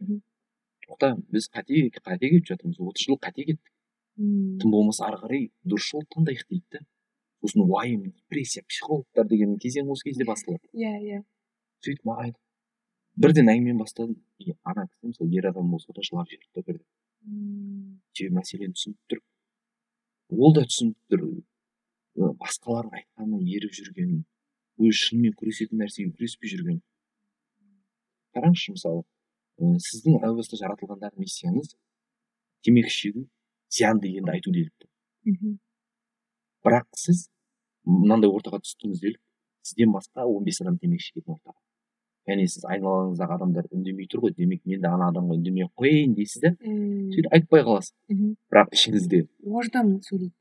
S2: тоқта біз қате қате кетіп жатырмыз отыз жыл қате кеттік тым болмаса ары қарай дұрыс жолды таңдайық дейді да сосын уайым депрессия психологтар деген кезең осы кезде басталады
S1: иә иә
S2: сөйтіп маған айтып бірден әңгімені бастадым и ана кісі мысалы ер адам болса да жылап жіберді да бірден себебі мәселені түсініп тұр ол да түсініп тұр басқалардың айтқанына еріп жүрген өзі шынымен күресетін нәрсеге күреспей жүрген қараңызшы мысалы ә, сіздің әу баста жаратылғандағы миссияңыз темекі шегу зиян дегенді айту делік мхм. Бірақ сіз мынандай ортаға түстіңіз делік сізден басқа он бес адам темекі шегетін ортаға. Яғни сіз айналаңыздағы адамдар үндемей тұр ғой демек мен де ана адамға үндемей ақ қояйын дейсіз да? Сөйтіп айтпай қаласыз. Бірақ ішіңізде
S1: ождан сөйлейді.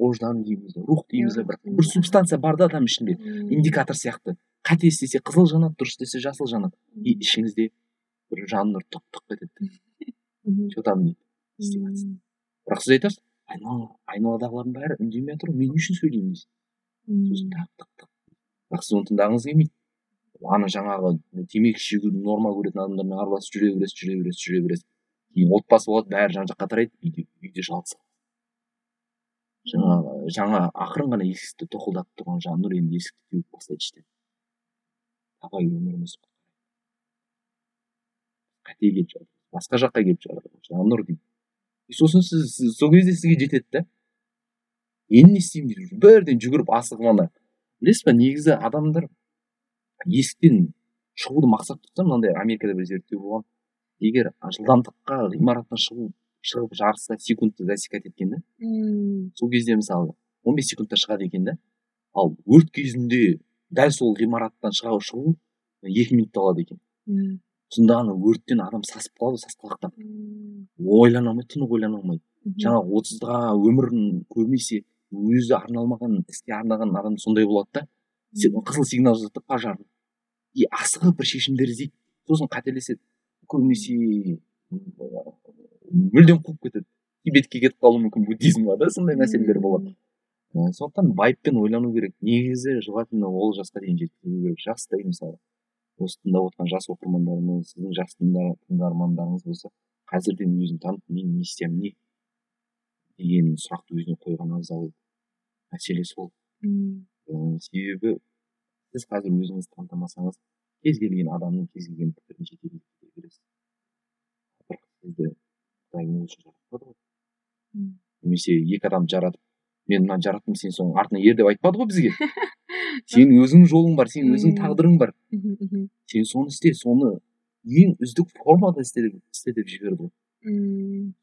S2: ождан дейміз рух дейміз бір, бір субстанция бар да адам ішінде индикатор сияқты. Қате істесе қызыл жанады дұрыс істесе жасыл жанады. И ішіңізде бір жан нұр тық тық етеді че там дейді бірақ сіз айтасыз айналадағылардың бәрі үндемей жатыр ғой мен не үшін сөйлеймін дейсіз? Сосын тақ тық тық бірақ сіз оны тыңдағыңыз келмейді. Ана жаңағы темекі шегуді норма көретін адамдармен араласып жүре бересіз жүре бересіз жүре бересіз. Кейін отбасы болады бәрі жан жаққа тарайды үйде үйде жалғыз жаңағы жаңа ақырын ғана есікті тоқылдатып тұрған жаңағы нұр енді есікті теуіп тастайды іштен. Абай өміріміз қате кетіп жатыр басқа жаққа кетіп жатыр жаңағы нұр дейді сосын сіз, сіз сол кезде сізге жетеді да енді не істеймін деп бірден жүгіріп асығып ана білесіз ба негізі адамдар есіктен шығуды мақсат тұтса мынандай америкада бір зерттеу болған егер жылдамдыққа ғимараттан шығу шығып жарыста секундты засекать еткен да сол кезде мысалы он бес секундта шығады екен да ал өрт кезінде дәл сол ғимараттан шыға шығу екі минутты алады екен. Мм. Сонда ана өрттен адам сасып қалады сасқалақтап ойлана алмайды тынық ойлана алмайды. Жаңағы отызға өмірін көбінесе өзі арналмаған іске арнаған адам сондай болады да. Қызыл сигнал жазады да пожарный и асығып бір шешімдер іздейді. Сосын қателеседі. Көбінесе мүлдем қуып кетеді. Тибетке кетіп қалуы мүмкін буддизмға да сондай мәселелер болады. Сондықтан байыппен ойлану керек негізі желательно ол жасқа дейін жеткізу керек жастай мысалы осы тыңдап отырған жас оқырмандарымыз сіздің жас тыңдармандарыңыз болса қазірден өзін танып менің миссиям не деген сұрақты өзіне қойған абзал мәселе сол ә, себебі сіз қазір өзіңізді танытамасаңыз кез келген адамның кез келген пікірін жетелей бересіз бірақ сізді не ғой немесе екі адам жаратып мен мынаны жараттым сен соның артына ер деп айтпады ғой бізге. Сенің өзіңнің жолың бар сенің өзіңнің тағдырың бар. Сен соны істе соны ең үздік формада істе деп істе деп жіберді ғой.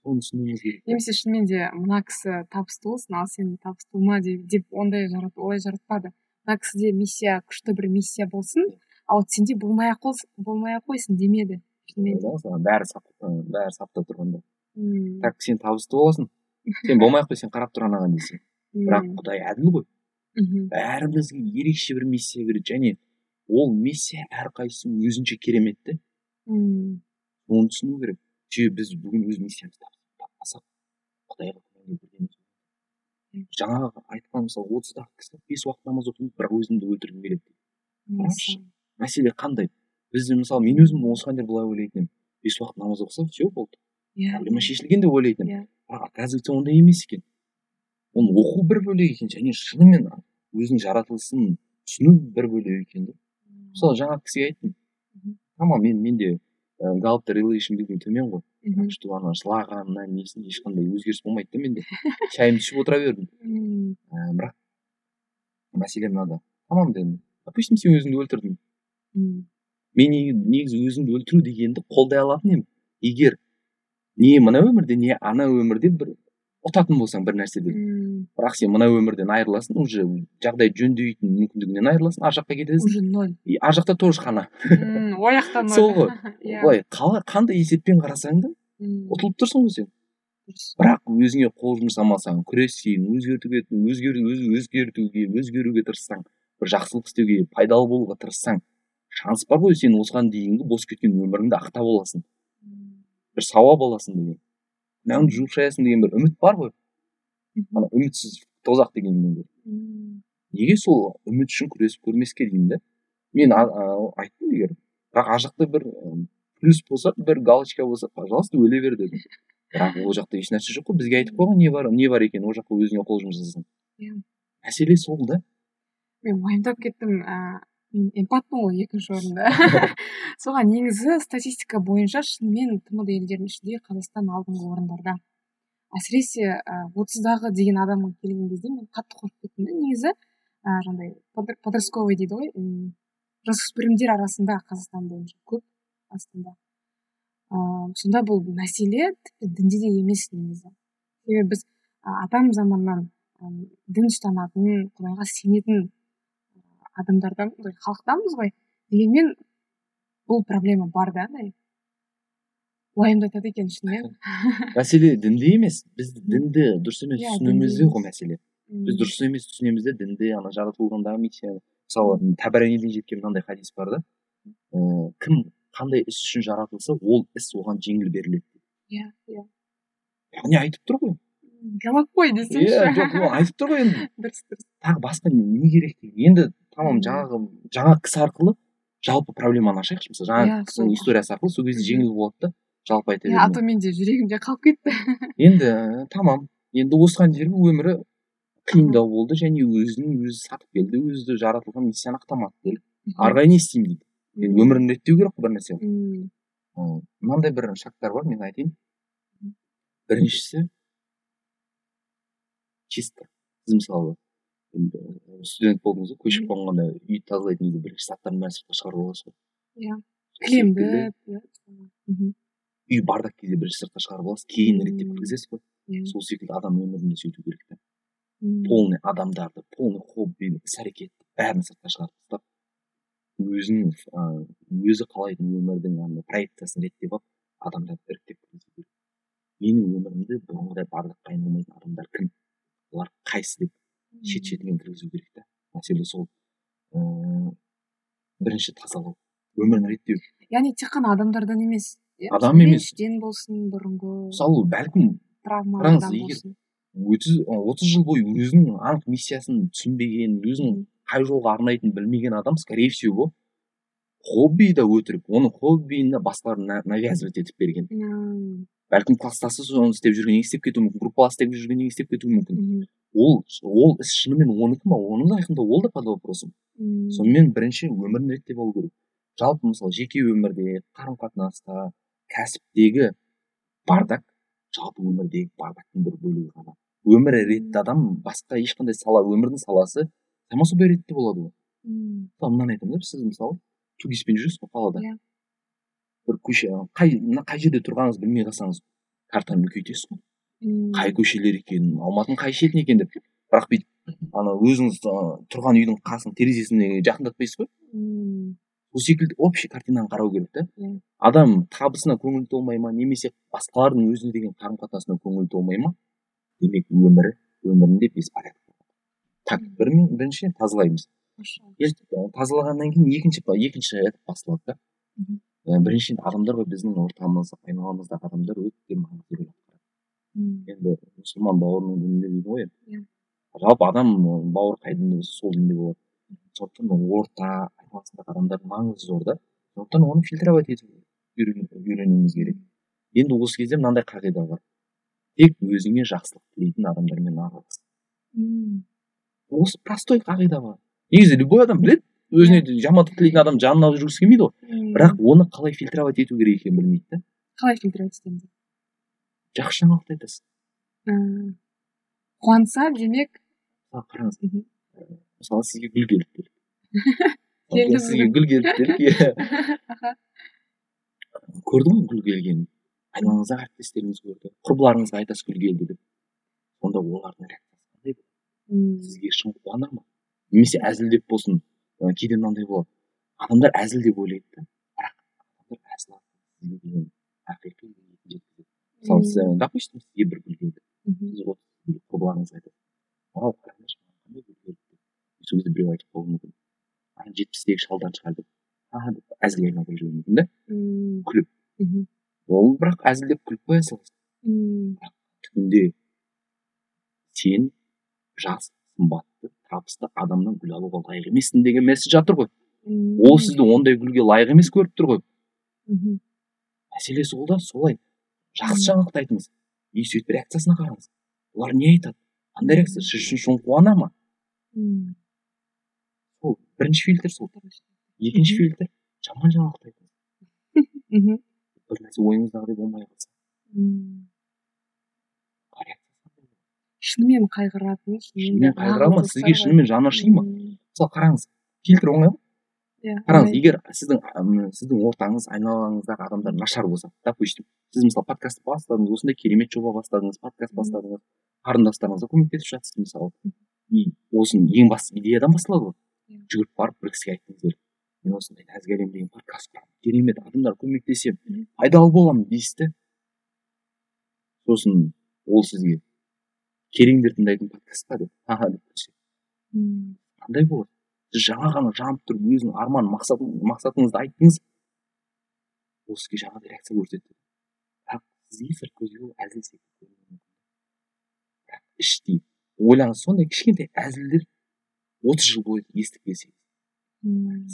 S2: Соны түсінуіміз керек.
S1: Немесе шынымен де мына кісі табысты болсын ал сен табысты болма деп ондай жарат олай жаратпады. Мына кісіде миссия күшті бір миссия болсын а вот сенде болмай ақ болмай ақ қойсын демеді
S2: шынымен бәрі бәрі сапта тұрғанда. Так сен табысты боласың. Сен болмай ақ қой сен қарап тұр анаған десе. Бірақ құдай әділ ғой. Бәрімізге ерекше бір миссия береді. Және ол миссия әрқайсысы өзінше керемет те. Оны түсіну керек. Себебі біз бүгін өз миссиямызды таппасақ құдайға жаңағы айтқан мысалы отыздағы кісі бес уақыт намаз оқимын бірақ өзімді өлтіргім келеді дейді мәселе қандай? Біз мысалы мен өзім осыған дейін былай ойлайтын едім. Бес уақыт намаз оқысам все болды. Иә. Проблема шешілген деп ойлайтын едім. Иә. Бірақ оказывается ондай емес екен. Оны оқу бір бөлек екен және шынымен өзінің жаратылысын түсіну бір бөлек екен да мысалы жаңа кісіге айттым. Тамам мен менде галпта релейшн деген төмен ғой. Что ана жылағанына несінде ешқандай өзгеріс болмайды да менде. Шайымды ішіп отыра бердім. Ә, бірақ мәселе мынада. Тамам дедім допустим сен өзіңді өлтірдің. Мен негізі өзімді өлтіру дегенді қолдай алатын едім егер не мына өмірде не ана өмірде бір ұтатын болсаң бір нәрседен бірақ сен мына өмірден айырыласың уже жағдай жөндейтін мүмкіндігінен айырыласың ар жаққа кетесің.
S1: Уже ноль.
S2: И ар жақта тоже хана.
S1: Ол жақта ноль.
S2: Сол ғой.
S1: Иә.
S2: Былай қандай есеппен қарасаң да ұтылып тұрсың ғой сен. Бірақ өзіңе қол жұмсамасаң күрессең өзгертуге өзгертуге өзгеруге тырыссаң бір жақсылық істеуге пайдалы болуға тырыссаң шанс бар ғой сен осыған дейінгі бос кеткен өміріңді ақтап аласың. Бір сауап аласың деген. Мынаны жуып шаясың деген бір үміт бар ғой. Ана үмітсіз тозақ дегеннен гөрі неге сол үміт үшін күресіп көрмеске деймін да мен айттым егер бірақ ар жақта бір плюс болса бір галочка болса пожалуйста өле бер дедім. Бірақ ол жақта ешнәрсе жоқ қой бізге айтып қойған не бар не бар екенін ол жаққа өзіңе қол жұмсасаң
S1: иә.
S2: Мәселе сол да.
S1: Мен уайымдап кеттім ііі мен эмпатпын ғой екінші орында соған негізі статистика бойынша шынымен тмд елдерінің ішінде қазақстан алдыңғы орындарда. Әсіресе отыздағы деген адамға келген кезде мен қатты қорқып кеттім да негізі жаңағыдай подростковый дейді ғой жасөспірімдер арасында қазақстан бойынша көп астында. Ыыы сонда бұл мәселе тіпті дінде де емес негізі. Себебі біз атам заманнан дін ұстанатын құдайға сенетін адамдардан халықтанбыз ғой дегенмен бұл проблема бар да андай уайымдатады екен шынымен.
S2: Мәселе дінде емес. Біз дінді дұрыс емес иә, түсінуімізде ғой мәселе. Біз дұрыс емес түсінеміз де дінді ана жаратылғандағы миссия мысалы тәбәрәниден жеткен мынандай хадис бар да. Ыыы кім қандай іс үшін жаратылса ол іс оған жеңіл беріледі.
S1: Иә иә.
S2: Яғни айтып тұр ғой.
S1: Галап қой десеңші.
S2: Иә жоқ айтып тұр ғой енді.
S1: Дұрыс дұрыс.
S2: Тағы басқа не керек деген енді тамам жаңағы жаңа кісі арқылы жалпы проблеманы ашайықшы мысалы. Жаңағы иә, кісінің историясы арқылы сол кезде жеңіл болады да жалпы айта
S1: иә а то менде жүрегімде қалып кетті.
S2: Енді тамам енді осыған дейінгі өмірі қиындау болды және өзін өзі сатып келді өзі жаратылған миссияны ақтамады делік ары қарай не істеймін дейді. Енді өмірін реттеу керек қой бір нәрсе мынандай бір шарттар бар мен айтайын. Біріншісі чисто сіз мысалы студент болдыңыз ғой көшіп қонғанда үйді тазалайтын кезде бірінші заттардың бәрін сыртқа шығарып аласыз ғой.
S1: Иә. Кілемді иә
S2: үй бардак кезде бірінші сыртқа шығарып аласыз кейін реттеп кіргізесіз ғой. Иә. Сол секілді адам өмірінде сөйту керек та полный адамдарды полный хоббині іс әрекетті бәрін сыртқа шығарып тастап өзінің өзі қалайтын өмірдің андай проекциясын реттеп алып адамдарды іріктеп кіргізу керек. Менің өмірімді бұрынғыдай бардаққа айналмайтын адамдар кім? Олар қайсы деп шет шетінен кіргізу керек та мәселе сол ыыы бірінші тазалау өмірін реттеу.
S1: Яғни тек қана адамдардан емес
S2: адам емес.
S1: іштен болсын бұрынғы
S2: мысалы бәлкім
S1: травмадан
S2: болсын. отыз жыл бойы өзінің анық миссиясын түсінбеген өзінің қай жолға арнайтынын білмеген адам скорее всего хоббиі да өтірік оның хоббиін басқалар навязывать етіп берген. Бәлкім класстасы соны істеп жүргеннен істеп кетуі мүмкін группалас істеп жүргеннен істеп кетуі мүмкін. Ол ол іс шынымен оныкі ма? Оны да айқындау ол да под вопросом сонымен бірінші өмірін реттеп алу керек. Жалпы мысалы жеке өмірде қарым қатынаста кәсіптегі бардак жалпы өмірдегі бардактың бір бөлігі ғана. Өмірі ретті адам басқа ешқандай сала өмірдің саласы само собой ретте болады ғой мысалы мынаны айтамын да сіз мысалы тугиспен жүресіз ғой қалада. Иә. Бір көше қай қай жерде тұрғаныңызды білмей қалсаңыз картаны үлкейтесіз ғой. Қай көшелер екенін алматының қай шетінде екен деп. Бірақ бүйтіп ана өзіңіз тұрған үйдің қасының терезесіне жақындатпайсыз ғой. Сол секілді общий картинаны қарау керек та. Иә. Адам табысына көңілі толмай ма немесе басқалардың өзіне деген қарым қатынасына көңілі толмай ма? Демек өмірі өмірінде беспорядок так бір бірінші тазалаймыз. Тазалағаннан кейін екінші екінші этап басталады да. Біріншіден адамдар ғой біздің ортамыз айналамыздағы адамдар өте маңызды рөл атқарады енді мұсылман бауырының дінінде дейді ғой иә жалпы адам бауыр қай дінде болса сол дінде болады сондықтан орта айналасындағы адамдардың маңызы зор да сондықтан оны фильтровать етіп үйренуіміз керек енді осы кезде мынандай қағида бар тек өзіңе жақсылық тілейтін адамдармен аралас осы простой қағида бар негізі любой адам біледі өзіне жамандық тілейтін адам жанына алып жүргісі келмейді ғой. Бірақ оны қалай фильтровать ету керек екенін білмейді да
S1: қалай фильтровать етеміз
S2: жақсы жаңалықты айтасыз
S1: Ііі, қуантса демек
S2: қараңыз. ә, мысалы сізге гүл келді. Мысалы,
S1: Келді
S2: сізге. гүл келді делік иә көрді ғой гүл келгенін. Айналаңыздағы әріптестеріңіз көрді. Құрбыларыңызға айтасыз гүл келді деп. Сонда олардың реакциясы қандай? Сізге шын қуанар ма? Немесе әзілдеп болсын. Кейде мынандай болады адамдар әзіл деп ойлайды да бірақ адамдар әзіл деген ақиқи жеткізеді мысалы сіз допустим сізге бір гүл сіз отыз құрбыларыңызға айтасыз вау қараңдаршы маған қандай гүл келді сол кезде біреу айтып қалуы мүмкін ана жетпістегі шалдан шығар деп а деп әзілге айналдырып жіберуі мүмкін да күліп
S1: мхм.
S2: ол бірақ әзілдеп күліп қоя саласың
S1: мм.
S2: түбінде сен жас сымбатты табысты адамнан гүл алуға лайық емессің деген месседж жатыр ғой. Ол сізді ондай гүлге лайық емес көріп тұр ғой.
S1: Мхм.
S2: мәселе сол да солай. Жақсы жаңалықты айтыңыз. И сөйтіп реакциясына қараңыз. Олар не айтады? Қандай реакция. Сіз үшін шын қуана ма?
S1: Мм.
S2: сол бірінші фильтр сол. Екінші фильтр. Жаман жаңалықты айтыңыз.
S1: Мхм.
S2: бір нәрсе ойыңыздағыдай болмай қалса
S1: мм.
S2: реакция қандай болады?
S1: Шынымен қайғыратын
S2: шынымен қайғыра ма сізге шынымен жаны аши ма? Мысалы қараңыз фильтр оңай ғой
S1: иә
S2: қараңыз егер сіздің сіздің ортаңыз айналаңыздағы адамдар нашар болса допустим сіз мысалы подкаст бастадыңыз осындай керемет жоба бастадыңыз подкаст бастадыңыз қарындастарыңызға көмектесіп жатсыз мысалы. И осының ең басты идеядан басталады ғой. Жүгіріп барып бір кісіге айттыңыз делік мен осындай нәзік әлем деген подкаст құрамын керемет адамдар көмектесемін пайдалы боламын дейсіз де. Сосын ол сізге кереңдер тыңдайтын подкаст па деп? Аха деп
S1: Мм.
S2: қандай болады. Сіз жаңа ғана жанып тұрып өзінің арман мақсат мақсатыңызды айттыңыз. Ол сізге жаңағыдай реакция көрсетті бірақ сізге сырт көзге ол әзіл секілді көрінуі мүмкін бірақ іштей ойлаңыз сондай кішкентай әзілдер отыз жыл бойы естіп келсеңіз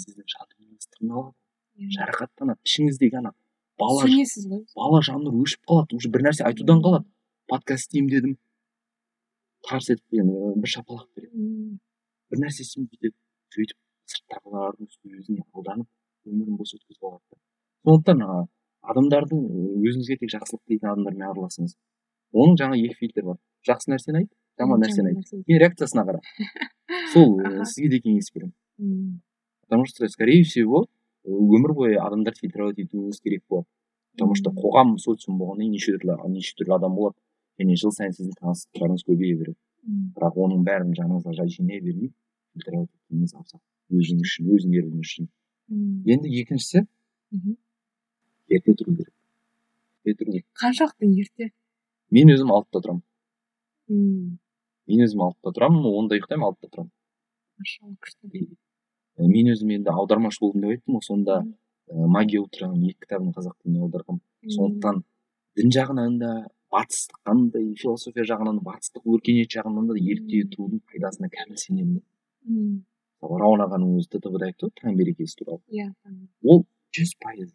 S2: сіздің жан дүниеңіз тырналады жарақаттанады ішіңіздегі ана бала
S1: ғой.
S2: бала жаннұр өшіп қалады уже бір нәрсе айтудан қалады. Подкаст істеймін дедім. Тарс етіп енді бір шапалақ береді бір нәрсе істеймін бүйтеді сөйтіп сырттағылардың сөзіне алданып өмірін бос өткізіп алады да. Сондықтан адамдардың өзіңізге тек жақсылық тілейтін адамдармен араласыңыз? Оның жаңа екі фильтр бар. Жақсы нәрсені айт жаман нәрсені айт. кейін реакциясына қара. Сол сізге де кеңес беремін. Потому что скорее всего өмір бойы адамдар фильтровать етуіңіз керек болады. Потому что қоғам социум болғаннан кейін неше түрлі неше түрлі адам болады. Және жыл сайын сіздің таныстықтарыңыз көбейе береді бірақ оның бәрін жаныңызға жай жинай бермей абзал өзіңіз үшін өзіңеріңіз үшін енді екіншісі ерте тұру керек ерте тұру керек
S1: қаншалықты ерте
S2: мен өзім алтыда тұрамын мен өзім алтыда тұрамын онда ұйықтаймын алтыда тұрамын
S1: күшті
S2: мен өзім енді аудармашы болдым деп айттым ғой сонда магия утраның екі кітабын қазақ тіліне аударғанмын сондықтан дін жағынан да батыстық қандай философия жағынан батыстық өркениет жағынан да ерте тұрудың пайдасына кәміл сенемін
S1: Мм.
S2: мысалы рауан ағаның өзі ттб да айтты ғой таң берекесі туралы.
S1: Иә
S2: ол жүз пайыз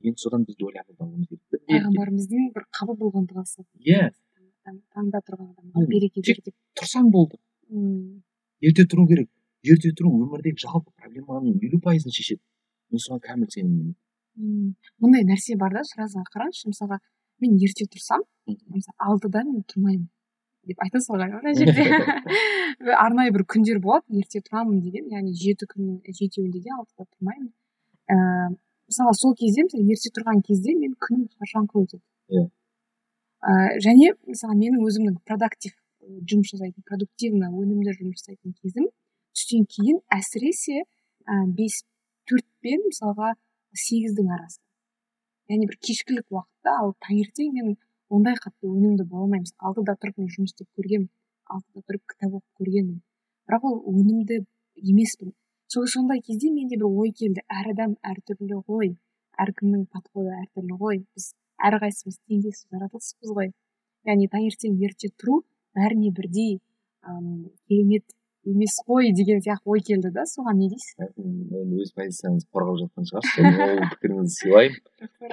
S2: енді содан біз де ойланып алуымыз керек
S1: пайғамбарымыздың бір қабыл болған дұғасы.
S2: Иә.
S1: Таң- таңда тұрған адамға береке бер деп
S2: тұрсаң болды. Ерте тұру керек. Ерте тұру өмірдегі жалпы проблеманың елу пайызын шешеді. Мен соған кәміл сенемін
S1: Мм. мындай нәрсе бар да сразу қараңызшы мысалға мен ерте тұрсам мысалы алтыда мен тұрмаймын деп айтасыз ғой мына жерде. Арнайы бір күндер болады ерте тұрамын деген яғни жеті күннің жетеуінде де алтыда тұрмаймын. Ііі мысалы сол кезде мысалы ерте тұрған кезде мен күнім шаршаңқы өтеді.
S2: Иә.
S1: ііі және мысалы менің өзімнің продуктив жұмыс жасайтын продуктивно өнімді жұмыс жасайтын кезім түстен кейін әсіресе ә, бес төрт пен мысалға сегіздің арасы. Яғни бір кешкілік уақытта ал таңертең мен ондай қатты өнімді бола алмаймын Мысалы, алтыда тұрып мен жұмыс істеп көргенмін. Алтыда тұрып кітап оқып көргенмін. Бірақ ол өнімді емеспін. Сол сондай кезде менде бір ой келді. Әр адам әртүрлі ғой. Әркімнің подходы әртүрлі ғой. Біз әрқайсымыз теңдессіз жаратылыспыз ғой. Яғни таңертең ерте тұру бәріне бірдей керемет емес қой деген сияқты ой келді да соған не дейсіз
S2: енді өз позицияңызды қорғап жатқан шығарсыз. Ол пікіріңізді сыйлаймын.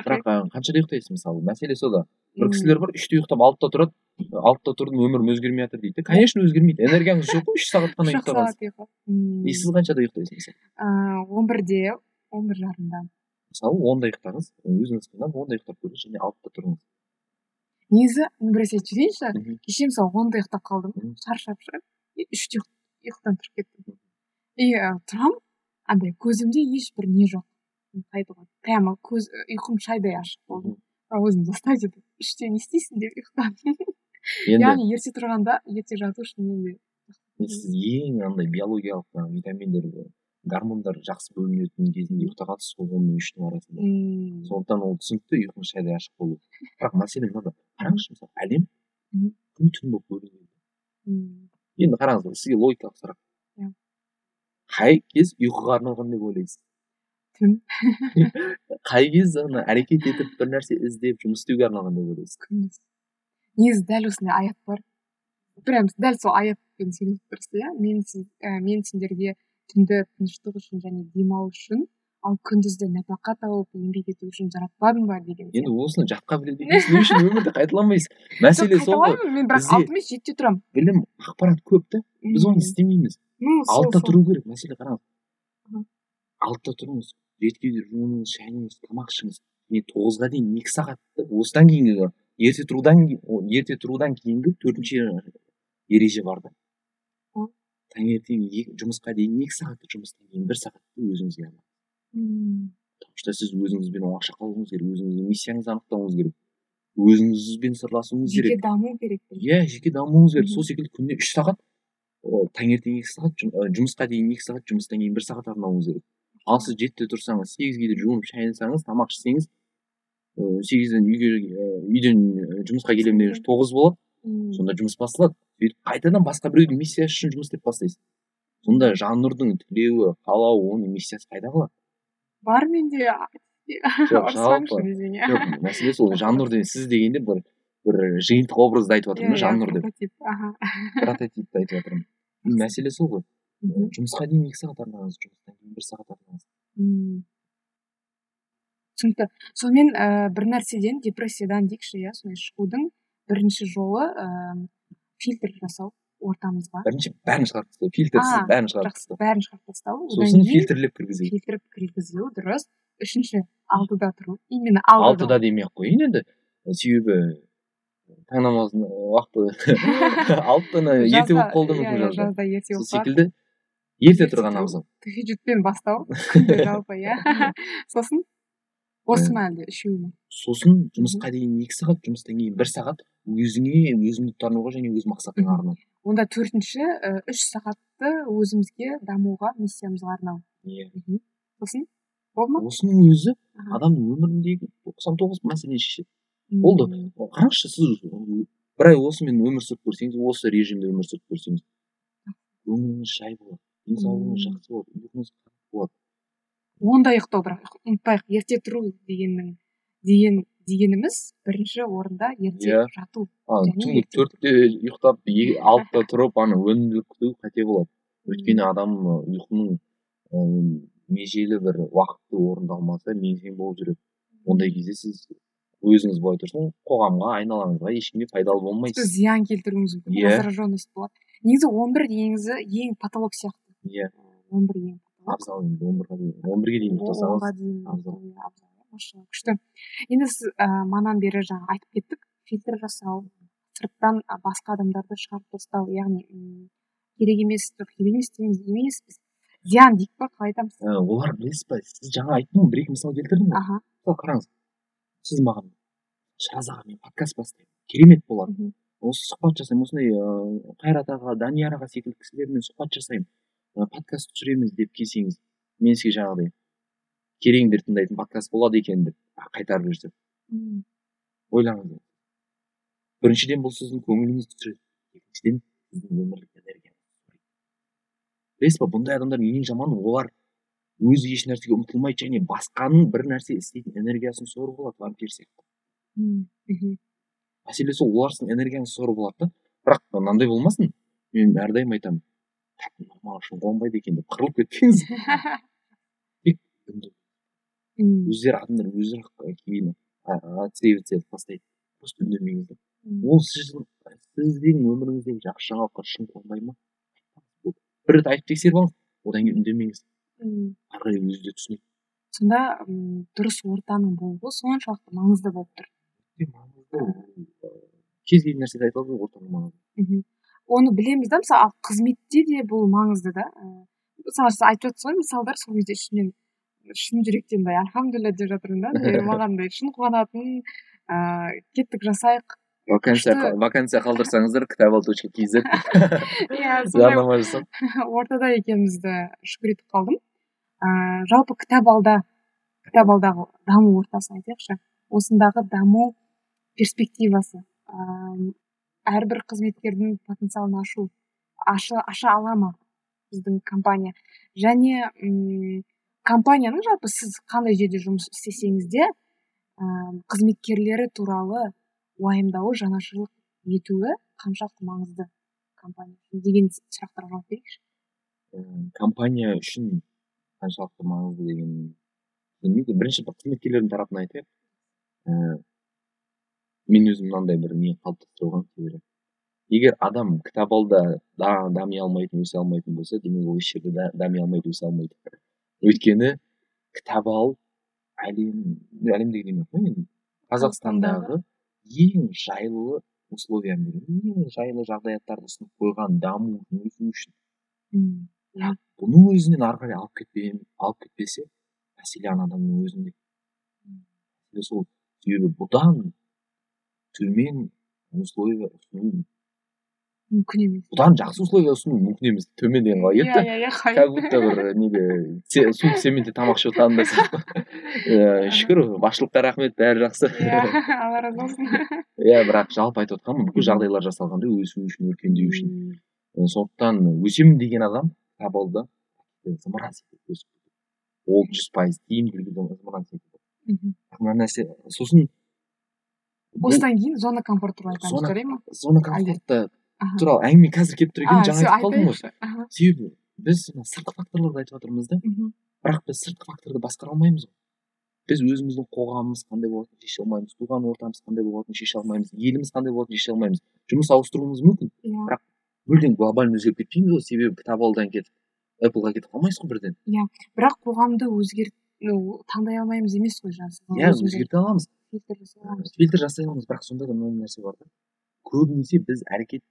S2: Бірақ қаншада ұйықтайсыз мысалы? Мәселе сода. Бір кісілер бар үште ұйықтап алтыда тұрады. Алтыда тұрдым өмірім өзгермей жатыр дейді. Конечно өзгермейді. Энергияңыз жоқ қой үш сағат қана
S1: ұйқы
S2: и сіз қаншада ұйықтайсыз мысалы?
S1: Он бірде он бір жарымда.
S2: Мысалы онда ұйықтаңыз өзіңіз қинап онда ұйықтап көріңіз және алтыда тұрыңыз.
S1: Негізі бір нәрсе айтып жіберейінші кеше мысалы онда ұйықтап қалдым. Шаршап ше и үште ұйқыдан тұрып кеттім и тұрамын андай көзімде ешбір не жоқ. Қалай айтуға прямо көз ұйқым шайдай ашық болды. А өзім заставить етіп үште не істейсің? деп ұйықтадым. Яғни ерте тұрғанда ерте жату шынымен де
S2: сіз ең андай биологиялық жаңағы витаминдер гормондар жақсы бөлінетін кезінде ұйықтағансыз сол он мен үштің арасында. Сондықтан ол түсінікті ұйқыңыз шайдай ашық болу. Бірақ мәселе мынада. Қараңызшы мысалы әлем күн түн болып бөлінген. Енді қараңыз сізге логикалық сұрақ
S1: Иә.
S2: қай кез ұйқыға арналған деп ойлайсыз?
S1: Түн
S2: қай кез ана әрекет етіп бір нәрсе іздеп жұмыс істеуге арналған деп ойлайсыз?
S1: Күндіз. Негізі дәл осындай аят бар. Прям дәл сол аятпен сөйлесіп тұрсыз иә? Мен сіз мен сендерге түнді тыныштық үшін және демалу үшін ал күндізді нәпақа тауып еңбек ету үшін жаратпадым ба деген
S2: енді осыны жатқа біледі екенсіз не үшін өмірде қайталамайсыз мәселе сол ғой
S1: мен бірақ алты емес жетіде тұрамын.
S2: білім ақпарат көп та біз оны істемейміз. Алтыда тұру керек мәселе қараңыз. Алтыда тұрыңыз жетіге дейін жуыныңыз шайыңыз тамақ ішіңіз және тоғызға дейін екі сағатты осыдан кейінгі ерте тұрудан ерте тұрудан кейінгі төртінші ереже бар да таңертең жұмысқа дейін екі сағатты жұмыстан кейін бір сағатты өзіңізге
S1: Ммм.
S2: потому что сіз өзіңізбен оңаша қалуыңыз керек өзіңіздің миссияңызды анықтауыңыз керек. Өзіңізбен сырласуыңыз
S1: жеке
S2: керек.
S1: даму керек
S2: иә жеке дамуыңыз керек. Сол секілді күніне үш сағат таңертең екі сағат жұмысқа дейін екі сағат жұмыстан кейін бір сағат арнауыңыз керек. Ал сіз жетіде тұрсаңыз сегізге дейін жуынып шайынсаңыз тамақ ішсеңіз сегізден үйге үйден жұмысқа келемін деген тоғыз болады. Сонда жұмыс басталады. Сөйтіп қайтадан басқа біреудің миссиясы үшін жұмыс істеп бастайсыз. Сонда жаннұрдың тілеуі қалауы оның миссиясы қайда қалады?
S1: Бар менде
S2: жоқ жалпы. мәселе сол жаннұр деген сіз дегенде бір бір жиынтық образды айтып жатырмын да жаннұр деп. прототипті айтып жатырмын мәселе сол ғой. Жұмысқа дейін екі сағат арнаңыз жұмыстан кейін бір сағат
S1: ммм. түсінікті. Сонымен ә, бір нәрседен депрессиядан дейікші иә сондай шығудың бірінші жолы ә, фильтр жасау. Ортамызға
S2: бірінші бәрін шығарып тастау фильтрсіз бәрін шығарып тастау
S1: бәрін шығарып тастау
S2: сосын фильтрлеп кіргізейік.
S1: фильтр кіргізу дұрыс. Үшінші алтыда тұру. Именно алтыда
S2: алтыда демей ақ қояйын енді. Себебі таң намазын уақыты алтыны ерте болып
S1: иә,
S2: мүмкін
S1: иә,
S2: жазда
S1: жазда ерте
S2: сол
S1: болып қалады.
S2: секілді. Ерте тұрған абзал
S1: тахиджудпен бастау. Жалпы иә. Сосын? Осы ма әлде? Үшеуі ма
S2: сосын жұмысқа дейін екі сағат жұмыстан кейін бір сағат өзіңе өзіңді тануға және өз мақсатыңа арнау
S1: онда төртінші і, үш сағатты өзімізге дамуға миссиямызға арнау.
S2: Иә.
S1: Сосын? Болды ма?
S2: Осының өзі адамның өміріндегі тоқсан тоғыз мәселені шешеді болды. Қараңызшы сіз бір ай осымен өмір сүріп көрсеңіз осы режимде өмір сүріп көрсеңіз. Көңіліңіз жай болады денсаулығыңыз жақсы болады ұйқыңыз болады.
S1: Онда ұйықтау бірақ ұмытпайық ерте тұру дегеннің деген дегеніміз бірінші орында ерте
S2: Иә.
S1: жату
S2: түнгі төртте ұйықтап алтыда тұрып ана өнімділік күту қате болады. Өйткені адам ұйқының межелі бір уақыты орындалмаса мең болып жүреді. Ондай кезде сіз өзіңіз былай тұрсын қоғамға айналаңызға ешкімге пайдалы болмайсыз.
S1: Зиян келтіруіңіз мүмкін
S2: Иә.
S1: раздраженность болады. Негізі он бір негізі ең потолок сияқты.
S2: Иә.
S1: Он бір ең
S2: абзал енді он бірге дейін он бірге дейін ұйықтасаңыз абзал.
S1: Күшті. Енді сіз ә, манан бері жаңа айтып кеттік. Фильтр жасау сырттан басқа адамдарды шығарып тастау яғни керек емес керек емес дейміз емеспіз зиян дейік па қалай айтамыз?
S2: Ә, олар білесіз ба сіз жаңа айттым ғой бір екі мысал келтірдім ғой.
S1: Аха.
S2: Мысалы қараңыз. Сіз маған шыraz аға мен подкаст бастаймын керемет болады осы сұхбат жасаймын осындай ыыы қайрат аға данияр аға секілді кісілермен сұхбат жасаймын. Подкаст түсіреміз деп келсеңіз мен сізге жаңағыдай кереңдер тыңдайтын подкаст болады екен деп қайтарып жіберсем ойлаңыз. Біріншіден бұл сіздің көңіліңізді түсіреді. Екіншіден сіздің өмірлік энергияңызды білесіз ба бұндай адамдардың ең жаманы олар өзі еш нәрсеге ұмтылмайды және басқаның бір нәрсе істейтін энергиясын сорып алады вампир сияқты. Мәселе сол олар сіздің энергияңызды сорып алады да бірақ мынандай болмасын мен әрдайым айтамын. «Так, мынау маған үшін қонбайды екен деп қырылып кетпеңіз. тек үнді
S1: М,
S2: өздері адамдар өздері ақ кейін оценивать етіп тастайды просто үндемеңіз да ол сіздің сіздің өміріңіздегі жақсы жаңалықтар шын қуанбай ма бір рет айтып тексеріп алыңыз одан кейін үндемеңіз
S1: м
S2: ары қарай өзі де түсінеді
S1: сонда дұрыс ортаның болуы соншалықты маңызды болып тұр
S2: кез келген нәрседе айта алады ғой ортаның маңызы
S1: мхм оны білеміз да мысалы ал қызметте де бұл маңызды да мысалы сіз айтып жатсыз ғой мысалдар сол кезде ішімнен шын жүректен былай альхамдулилля деп жатырмын да маған шын қуанатын ыыы кеттік жасайық.
S2: Вакансия вакансия қалдырсаңыздар кітап точка kz
S1: иә
S2: жарнама жасап.
S1: ортада екенімізді шүкір етіп қалдым. Ыыы жалпы кітап алда кітап алдағы даму ортасын айтайықшы. Осындағы даму перспективасы ыыы әрбір қызметкердің потенциалын ашу аша, аша ала ма біздің компания? Және компанияның жалпы сіз қандай жерде жұмыс істесеңіз де ыыы қызметкерлері туралы уайымдауы жанашырлық етуі қаншалықты маңызды компания үшін деген сұрақтарға жауап берейікші.
S2: Компания үшін қаншалықты маңызды деген келмейді бірінші бір қызметкерлердің тарапынан айтайық. Ііі мен өзім мынандай бір не қалыптастырып егер адам кітап алда да- дами алмайтын өсе алмайтын болса демек ол еш жерде да- дами алмайды өсе алмайды өйткені кітап ал әлем әлемдегі демей ақ қояйын енді қазақстандағы ең жайлы условияны ең жайлы жағдаяттарды ұсынып қойған даму өсу үшін.
S1: Мм
S2: бұның өзінен ары қарай алып кетпей алып кетпесе мәселе ана адамның өзінде. Мәселе сол себебі бұдан төмен условия ұсыну
S1: мүмкін емес
S2: бұдан жақсы условия ұсыну мүмкін емес төмен деген қалай кетті
S1: иә иә
S2: как будто бір неде се- суық цементте тамақ ішіп отырғандай сияқты шүкір басшылыққа рахмет бәрі жақсы
S1: иә алла разы болсын
S2: иә бірақ жалпы айтып отырғаным бүкіл жағдайлар жасалғандай өсу үшін өркендеу үшін сондықтан өсемін деген адам кетеді ол жүз пайыз тиімділігі мына нәрсе сосын
S1: осыдан кейін зона комфорт туралы айтамыз жарай ма?
S2: зона комфорта
S1: Аха.
S2: Туралы әңгіме қазір келіп тұр екен жаңа айтып қалдым ғой. себебі біз мына сыртқы факторларды айтып жатырмыз да. Бірақ біз сыртқы факторды басқара алмаймыз ғой. Біз өзіміздің қоғамымыз қандай болатынын шеше алмаймыз туған ортамыз қандай болатынын шеше алмаймыз еліміз қандай болатынын шеше алмаймыз. Жұмыс ауыстыруымыз мүмкін.
S1: Иә.
S2: Бірақ мүлдем глобально өзгеріп кетпейміз ғой себебі кітап алдан кетіп эпплға кетіп қалмайсыз ғой бірден.
S1: Бірақ қоғамды өзгерт таңдай алмаймыз емес қой жаңағы
S2: иә өзгерте аламыз.
S1: фильтр жасай аламыз.
S2: Фильтр жасай аламыз бірақ сонда да мынандай нәрсе бар да. Көбінесе біз әрекет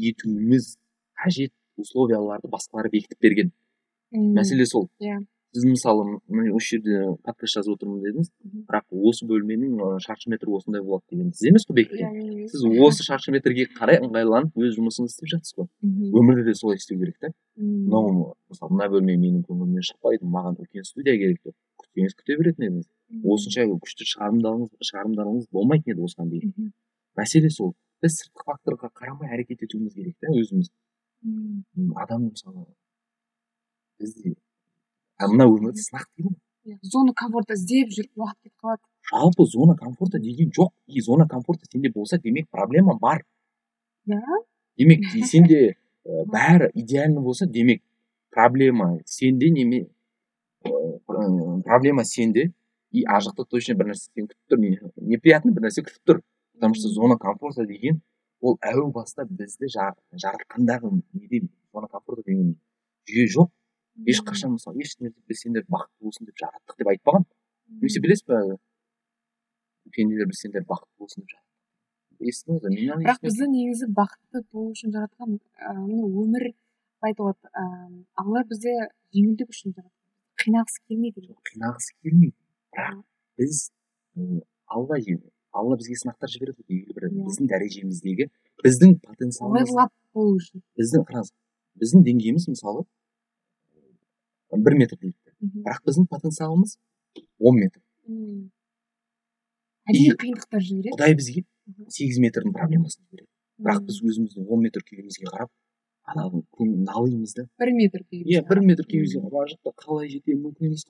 S2: етуіміз қажет условияларды басқалар бекітіп берген.
S1: Мм,
S2: мәселе сол.
S1: Иә.
S2: сіз мысалы мына осы жерде подкаст жазып отырмын дедіңіз. Бірақ осы бөлменің шаршы метрі осындай болады деген сіз емес қой
S1: иә
S2: бекіткен
S1: мен емес.
S2: сіз осы шаршы метрге қарай ыңғайланып өз жұмысыңызды істеп жатсыз ғой. Өмірде де солай істеу керек та мынау мысалы мына бөлме менің көңілімнен шықпайды маған үлкен студия керек деп күтсеңіз күте беретін едіңіз. Осынша күшті шығарымдалыңыз болмайтын еді осыған дейін. Мәселе сол. Біз сыртқы факторға қарамай әрекет етуіміз керек та өзіміз
S1: Мм,
S2: адам мысалы бізде мына өмірді сынақ дейді ғой
S1: зона комфорта іздеп жүріп уақыт кетіп қалады
S2: жалпы зона комфорта деген жоқ и зона комфорта сенде болса демек проблема бар
S1: иә
S2: демек сенде бәрі идеально болса демек проблема сенде неме пр- проблема сенде и ар жақта точно бір нәрсе сені күтіп тұр не- неприятный бір нәрсе күтіп тұр потому что зона комфорта деген ол әу баста бізді жа- жаратқандағы неде зона комфорта деген жүйе жоқ. Ешқашан мысалы еш нәрсе біз сендер бақытты болсын деп жараттық деп айтпаған. Немесе білесіз ба пенделер біз сендер бақытты болсын деп жараттық. Естідіңіз ба мен
S1: бірақ бізді негізі бақытты болу үшін жаратқан міне өмір қалай айтуға болады ыыы алла бізді жеңілдік үшін жаратқан. Қинағысы келмейді.
S2: Қинағысы келмейді. Бірақ біз алла алла бізге сынақтар жібереді ғой белгілі бір біздің дәрежеміздегі біздің потенциалымыз
S1: болу үшін
S2: біздің қараңыз біздің деңгейіміз мысалы бір метр дейік бірақ біздің потенциалымыз он метр
S1: әдейі қиындықтар жібереді
S2: құдай бізге сегіз метрдің проблемасын жібереді бірақ біз өзіміздің он метр күйімізге қарап ана көңіл налимыз да
S1: бір метр дейміз
S2: иә бір метр күйімізге жақта қалай жетемін мүмкін емес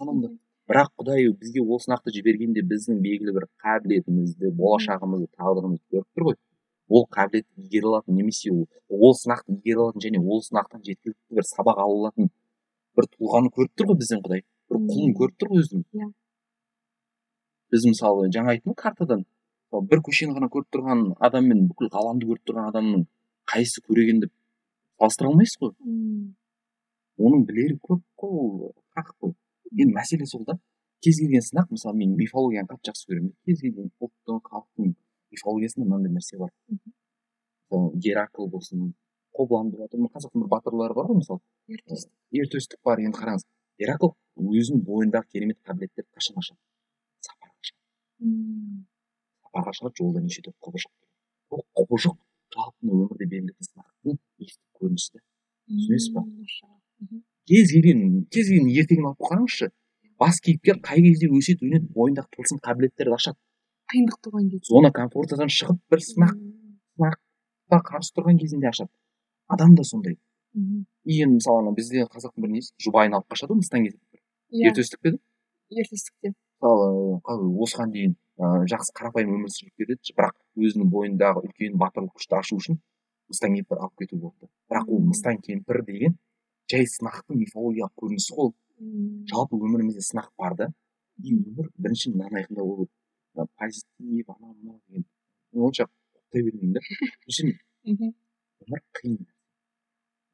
S2: бірақ құдай бізге ол сынақты жібергенде біздің белгілі бір қабілетімізді болашағымызды тағдырымызды көріп тұр ғой. Ол қабілетті игере алатын немесе ол сынақты игере алатын және ол сынақтан жеткілікті бір сабақ ала алатын бір тұлғаны көріп тұр ғой бізден құдай. Бір құлын көріп тұр ғой өзінің.
S1: Иә.
S2: біз мысалы жаңа айттым картадан. Бір көшені ғана көріп тұрған адам мен бүкіл ғаламды көріп тұрған адамның қайсысы көреген деп салыстыра алмайсыз ғой. Оның білері көп қой ол хақ қой. Енді мәселе сол да кез келген сынақ мысалы мен мифологияны қатты жақсы көремін кез келген ұлттың халықтың мифологиясында мынандай нәрсе бар геракл болсын қобылан деп жатыр қазақтың бір батырлары бар ғой мысалы
S1: ертөстік
S2: ер төстік бар енді қараңыз геракл өзінің бойындағы керемет қабілеттерді қашан ашады сапарға шығады сапарға шығады жолда неше түрлі құбыжық ол құбыжық жалпы өмірде берілетін сынақтың көрінісі да түсінесіз ба? Кез келген кез келген ертегіні алып қараңызшы бас кейіпкер қай кезде өсиет өнеді бойындағы тылсым қабілеттерді ашады.
S1: қиындық туған кезде
S2: зона комфортадан шығып бір сынақ сынаққа қарсы тұрған кезінде ашады. Адам да сондай. И енді мысалы ана бізде қазақтың бір несі? жұбайын алып қашады ғой мыстан кетіп
S1: иә.
S2: Ертөстік пе еді?
S1: Ертөстікте.
S2: Мысалы осыған дейін ыыы жақсы қарапайым өмір сүріп кетеді бірақ өзінің бойындағы үлкен батырлық күшті ашу үшін мыстан кемпір алып кету болды. Бірақ ол мыстан кемпір деген жай сынақтың мифологиялық көрінісі ғой ол. Жалпы өмірімізде сынақ бар да. И өмір бірінші мынаны керек мына позитив анау мынау деген. Мен онша құптай бермеймін да.
S1: Мхм.
S2: өмір қиын.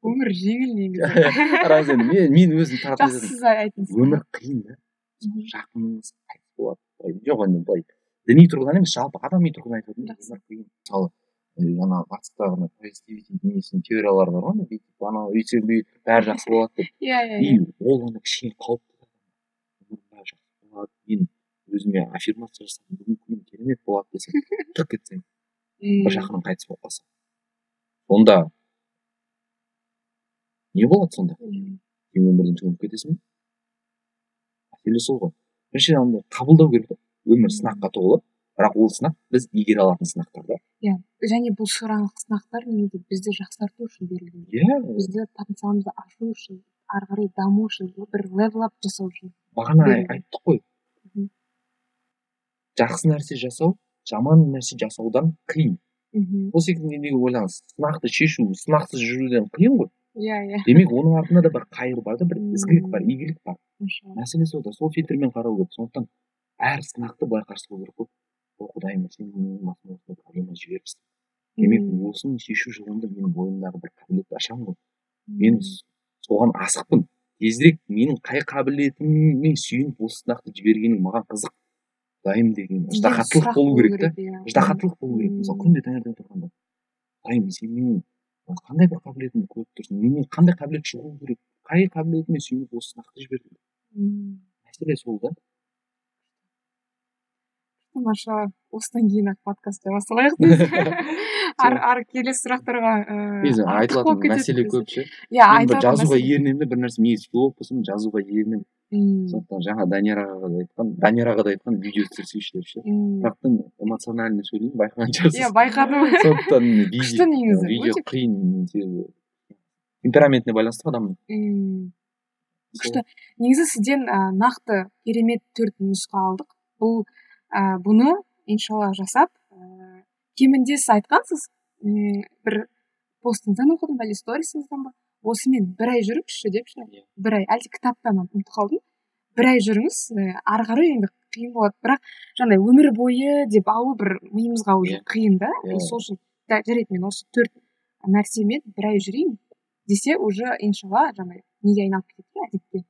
S1: Өмір жеңіл негізі.
S2: Енді. Мен мен өзім таратып
S1: жақсы
S2: жатырмын
S1: сіз айтыңыз
S2: өмір қиын да. Жақыныңыз қайтыс болады. Жоқ енді былай діни тұрғыдан емес жалпы адами тұрғыдан айтып отырмын өмір қиын. Мысалы ана батыстағы ана позитивити несінің теориялары бар ғой ана бүйтіп анау өйтсең бүй бәрі жақсы болады деп
S1: иә иә
S2: и ол ана кішкене қауіпті да. өмір бәрі жақсы болады мен өзіме аффирмация жасап бүгінгі күнім керемет болады десем тұрып кетсең бір жақының қайтыс болып қалса сонда не болады сонда сен өмірден түңіліп кетесің бе мәселе сол ғой біріншіден андай қабылдау керек өмір сынаққа толы бірақ ол сынақ біз игере алатын сынақтар да
S1: иә және бұл шыраналық сынақтар негізі бізді жақсарту үшін берілген.
S2: Иә.
S1: Бізді потенциалымызды ашу үшін ары қарай даму үшін бір левел ап жасау үшін.
S2: Бағана айттық қой. Жақсы нәрсе жасау жаман нәрсе жасаудан қиын.
S1: Мхм.
S2: сол секілді неге ойлаңыз сынақты шешу сынақсыз жүруден қиын ғой.
S1: Иә иә.
S2: Демек оның артында да бір қайыр бар да бір ізгілік бар игілік бар. Мәселе сол да сол фильтрмен қарау керек. Сондықтан әр сынақты былай қарсы алу керек қой. Құдайым сен менің басыма осындай проблема жіберіпсің демек осыны шешу жолында менің бойымдағы бір қабілетті ашамын ғой. Мен соған асықпын. Тезірек менің қай қабілетіме сүйеніп осы сынақты жібергенің маған қызық. Құдайым деген ыждахаттылық болу керек та.
S1: иә.
S2: ыждахаттылық болу керек. Мысалы күнде таңертең тұрғанда құдайым сен менің қандай бір қабілетімді көріп тұрсың? Менен қандай қабілет шығу керек? Қай қабілетіме сүйеніп осы сынақты жібердің
S1: Мм.
S2: мәселе сол да.
S1: Тамаша осыдан кейін ақ подкастты ары ары келесі сұрақтарға
S2: негізі
S1: болып
S2: айтылатын мәселе көп ше?
S1: Иә
S2: жазуға ерінемін да бір нәрсе мен филолог болсам жазуға ерінемін
S1: Мм,
S2: сондықтан жаңа данияр ағаға да айтқан данияр аға да айтқан видео түсірсейші деп ше. Бірақ та эмоционально сөйлеймін байқаған шығарсыз
S1: иә байқадым.
S2: Сондықтан
S1: күшті негізі.
S2: видео қиын себебі темпераментіне байланысты ғой адамның
S1: Мм, күшті. Негізі сізден нақты керемет төрт нұсқа алдық. Бұл ә, бұны иншалла жасап ә, кемінде сіз айтқансыз м, бір постыңыздан оқыдым әлде сторисіңізден ба? Осымен бір ай жүріңізші деп ше?
S2: Иә.
S1: бір ай әлде кітаптан ұмытып қалдым. Бір ай жүріңіз ә, ары қарай енді қиын болады. Бірақ жаңағыдай өмір бойы деп алу бір миымызға уже
S2: Иә.
S1: қиын да.
S2: Иә.
S1: и сол үшін да жарайды мен осы төрт нәрсемен бір ай жүрейін десе уже иншалла жаңағыдай неге айналып кетеді әдетке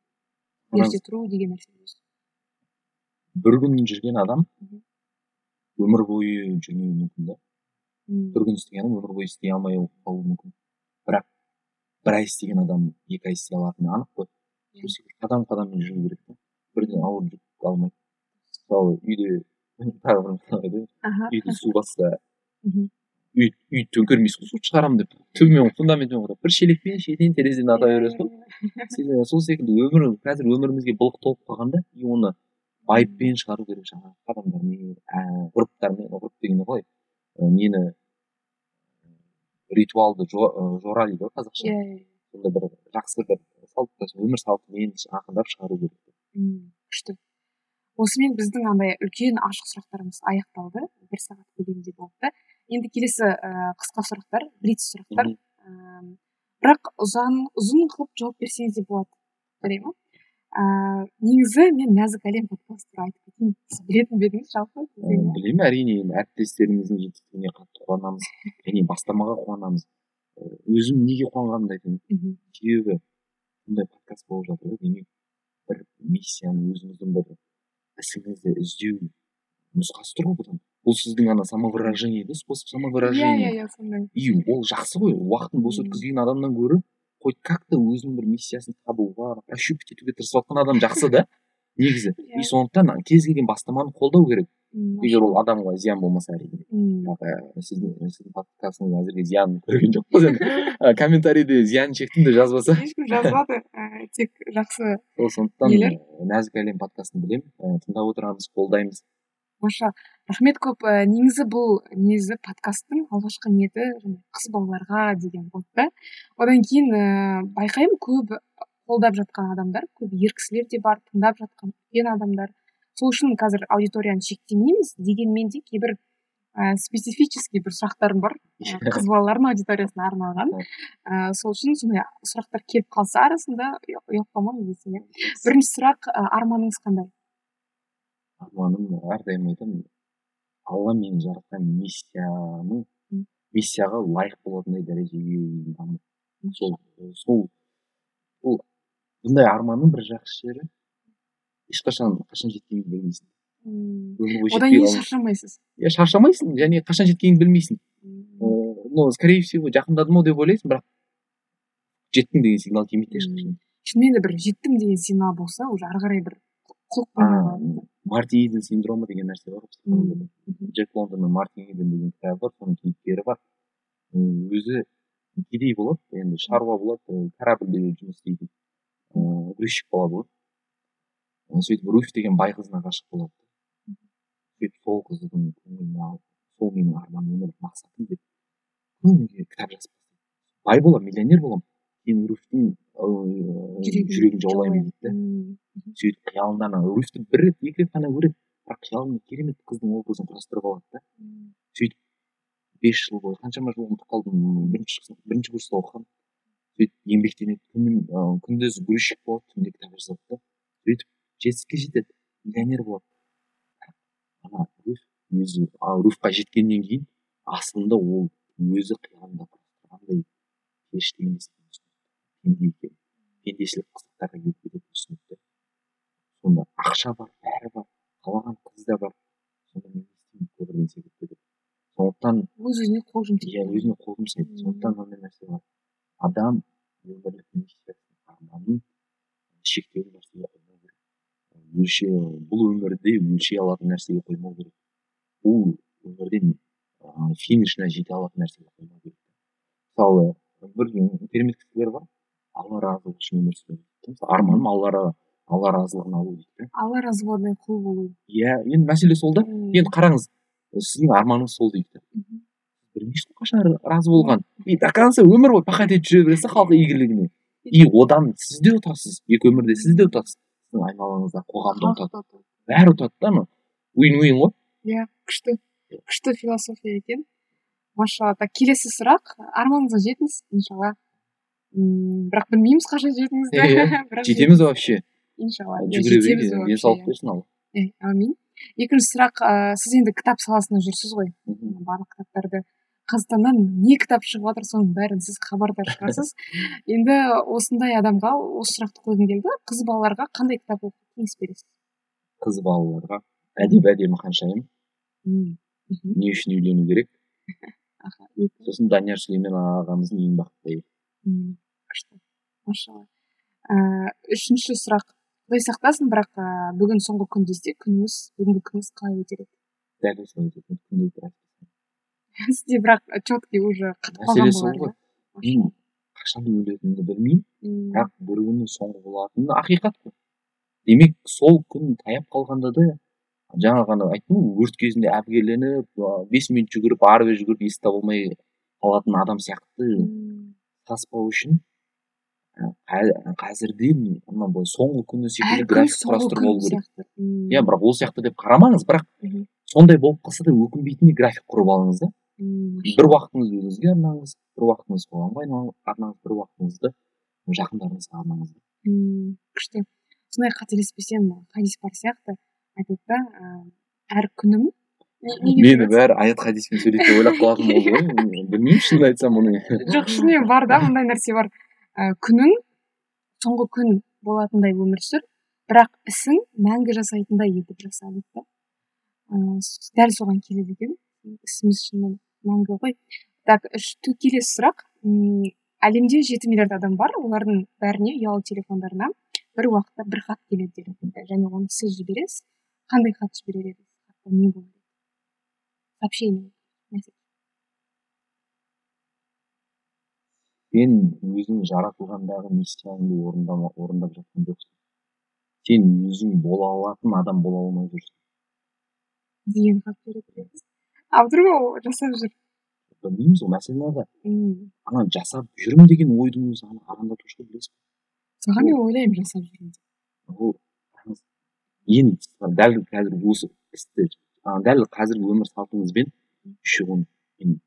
S1: ерте тұру деген нәрсе.
S2: Бір күн жүрген адам өмір бойы жүрмеуі мүмкін да. Бір күн істеген адам өмір бойы істей алмай қалуы мүмкін. Бірақ бір ай істеген адам екі ай істей алатыны анық қой. Қадам қадаммен жүру керек та. Бірден ауыр жүк алмай. Мысалы үйде тағы бір мысал айтайын. Үйді су басса үй үй төңкермейсің ғой су шығарамын деп төмен фундаментпен қойып бір шелекпен шетінен терезеден ата бересің ғой. Сол секілді өмір қазір өмірімізге былық толып қалғанда и оны байыппен шығару керек жаңағы қадамдармен ә, ғұрыптармен ғұрып қалай ә, нені ритуалды жо- ы, жора дейді ғой қазақша
S1: иә
S2: сондай бір жақсы бір салт өмір салтымен ақындап шығару керек
S1: күшті осымен біздің андай үлкен ашық сұрақтарымыз аяқталды бір сағат көлемінде болды енді келесі ә, қысқа сұрақтар блиц сұрақтар. Ііі, бірақ ұзан ұзын қылып жауап берсеңіз де болады жарай ма ыыы негізі мен нәзік әлем подкасты туралы айтып кетейін сіз білетін бе едіңіз жалпы
S2: білемін әрине енді әріптестеріміздің жетістігіне қатты қуанамыз және бастамаға қуанамыз өзім неге қуанғанымды айтайын. Себебі бұндай подкаст болып жатыр ғой демек бір миссияны өзіңіздің бір ісіңізді іздеу нұсқасы тұр ғой бұдан. Бұл сіздің ана самовыражение да способ самовыражения
S1: иә иә сондай.
S2: И ол жақсы ғой уақытын бос өткізген адамнан гөрі хоть как то өзінің бір миссиясын табуға прощупать етуге тырысып жатқан адам жақсы да негізі. И сондықтан кез келген бастаманы қолдау керек. Егер ол адамға зиян болмаса әрине. Сіздің сіздің подкастыңыз әзірге зиянын көрген жоқпыз енді. Комментарийде зиянын шектім деп жазбаса.
S1: Ешкім жазбады. Тек жақсы
S2: сол сондықтан нәзік әлем подкастын білемін. Тыңдап отырамыз қолдаймыз.
S1: Маша рахмет көп. Ә, негізі бұл негізі подкасттың алғашқы ниеті қыз балаларға деген болды да. Одан кейін ә, байқаймын көп қолдап жатқан адамдар көп ер кісілер де бар тыңдап жатқан үлкен адамдар. Сол үшін қазір аудиторияны шектемейміз дегенмен де кейбір ә, специфический бір сұрақтарым бар. Қыз балалардың аудиториясына арналған. Ә, сол үшін сондай сұрақтар келіп қалса арасында десем. Иә бірінші сұрақ ә, арманыңыз қандай?
S2: Арманым әрдайым айтамын. Алла мені жаратқан миссияның миссияға лайық болатындай дәрежеге сол сол ол бұндай арманның бір жақсы жері ешқашан қашан жеткеніңді білмейсің.
S1: Одан кейін шаршамайсыз.
S2: Иә шаршамайсың және қашан жеткеніңді білмейсің. Ну скорее всего жақындадым ау деп ойлайсың бірақ жеттің деген сигнал келмейді ешқашан.
S1: Шынымен де бір жеттім деген сигнал болса уже ары қарай бір
S2: марти иден синдромы деген нәрсе бар джек лондонның марти иден деген кітабы бар соның кейіпкері бар өзі кедей болады енді шаруа болады корабльде жұмыс істейтін ыыы грузчик болады сөйтіп руфь деген бай қызына ғашық болады сөйтіп сол қыздың көңілін алып сол менің арманым өмірлік мақсатым деп күніге кітап жазып бай боламын миллионер боламын кейін руфьтің жүрегін жаулаймын дейді да сөйтіп қиялында ана руфьті бір рет екі рет қана көреді бірақ қиялында керемет қыздың образын құрастырып алады да сөйтіп бес жыл бойы қаншама жыл ұмытып қалдым бірінші бірінші курста оқығанмын сөйтіп еңбектенеді күнін күндіз грузчик болады түнде кітап жазады да сөйтіп жетістікке жетеді миллионер болады ана руфь өзі руфьқа жеткеннен кейін асылында ол өзі қиялында құрастырғандай періште емес пенде екен пендешілік қызықтарға келіп кететінін түсінеді сонда ақша бар бәрі бар қалаған қыз да бар. Сонда мен не істеймін өмірден секіріп кетіп сондықтан
S1: өз өзіне қол жұмсайды.
S2: иә өзіне қол жұмсайды. Сондықтан мынандай нәрсе бар. Адам өмірлік миссиясын арманын шектеулі нәрсеге қоймау керек. Өлше бұл өмірде өлшей алатын нәрсеге қоймау керек. Бұл өмірден финишіне жете алатын нәрсеге қоймау керек. Мысалы бір керемет кісілер бар. Алла разы үшін өмір сүру арманым алла алла разылығын алу дейді да
S1: алла болатындай құл болу.
S2: Иә енді мәселе сол да. Енді қараңыз сіздің арманыңыз сол білмейсіз ғой қашан разы болған. И до конца өмір бойы пахать етіп жүре бересіз халық игілігіне. И одан сіз де ұтасыз екі өмірде сіз де ұтасыз. Сіздің айналаңызда қоғам да ұтады. бәрі ұтады да ана уин уин ғой.
S1: Иә күшті күшті философия екен. Машалла так келесі сұрақ. Арманыңызға жетіңіз иншалла. Мм бірақ білмейміз қашан жететініңізді
S2: иә жетеміз вообще.
S1: Иншалла
S2: жүгіре берейік денсаулық берсін алла
S1: әумин екінші сұрақ ыыы сіз енді кітап саласында жүрсіз ғой. Барлық кітаптарды. Қазақстаннан не кітап шығып жатыр соның бәрін сіз хабардар шығарсыз енді осындай адамға осы сұрақты қойғым келді. Қыз балаларға қандай кітап оқуға кеңес бересіз?
S2: Қыз балаларға. Әдемі әдемі ханшайым. Не үшін үйлену керек? Сосын данияр сүлеймен ағамыздың ең бақытты әйелі
S1: күшті машалла ііі үшінші сұрақ. Құдай сақтасын бірақ ыыы бүгін соңғы күн десе күніңіз бүгінгі күніңіз қалай өтер еді?
S2: Дәл осылай өтетін күндей тұрады
S1: сізде бірақ четкий уже қатып қалған
S2: болар ғой мен қашан өлетінімді білмеймін бірақ бір күні соңғы болатыны ақиқат қой. Демек сол күн таяп қалғанда да жаңа ғана айттым ғой өрт кезінде әбігерленіп бес минут жүгіріп ары бері жүгіріп есі табылмай қалатын адам сияқты. Таспау үшін қазірден мынандай соңғы күні секілді график құрастырып алу керек. иә бірақ ол сияқты деп қарамаңыз бірақ сондай болып қалса да өкінбейтіндей график құрып алыңыз да. Бір уақытыңызды өзіңізге арнаңыз бір уақытыңызды қоғамға арнаңыз бір уақытыңызды жақындарыңызға арнаңыз
S1: күшті. Сондай қателеспесем хадис бар сияқты айтады да әр күнім
S2: мені бәрі аят хадиспен сөйлейді деп ойлап қалатын болды ғой білмеймін шынымды айтсам оны
S1: жоқ шынымен бар да мындай нәрсе бар. Ә, күнің соңғы күн болатындай өмір сүр. Бірақ ісің мәңгі жасайтындай етіп жаса дейді да дәл соған келеді екен. Ісіміз шынымен мәңгі ғой. Так келесі сұрақ. Әлемде жеті миллиард адам бар. Олардың бәріне ұялы телефондарына бір уақытта бір хат келеді делінген және оны сіз жібересіз. Қандай хат жіберер едіңіз? Не сообщение
S2: сен өзің жаратылғандағы миссияңды орындап жатқан жоқсың. Сен өзің бола алатын адам бола алмай жүрсің.
S1: Деген а вдруг ол жасап жүр?
S2: Білмейміз ғой мәселе ада ана жасап жүрмін деген ойдың өзі арандатушы ғой білесіз
S1: ба саған мен ойлаймын жасап жүрмін деп.
S2: Ол енді дәл қазір осы істі дәл қазіргі өмір салтыңызбен шұғын. Мен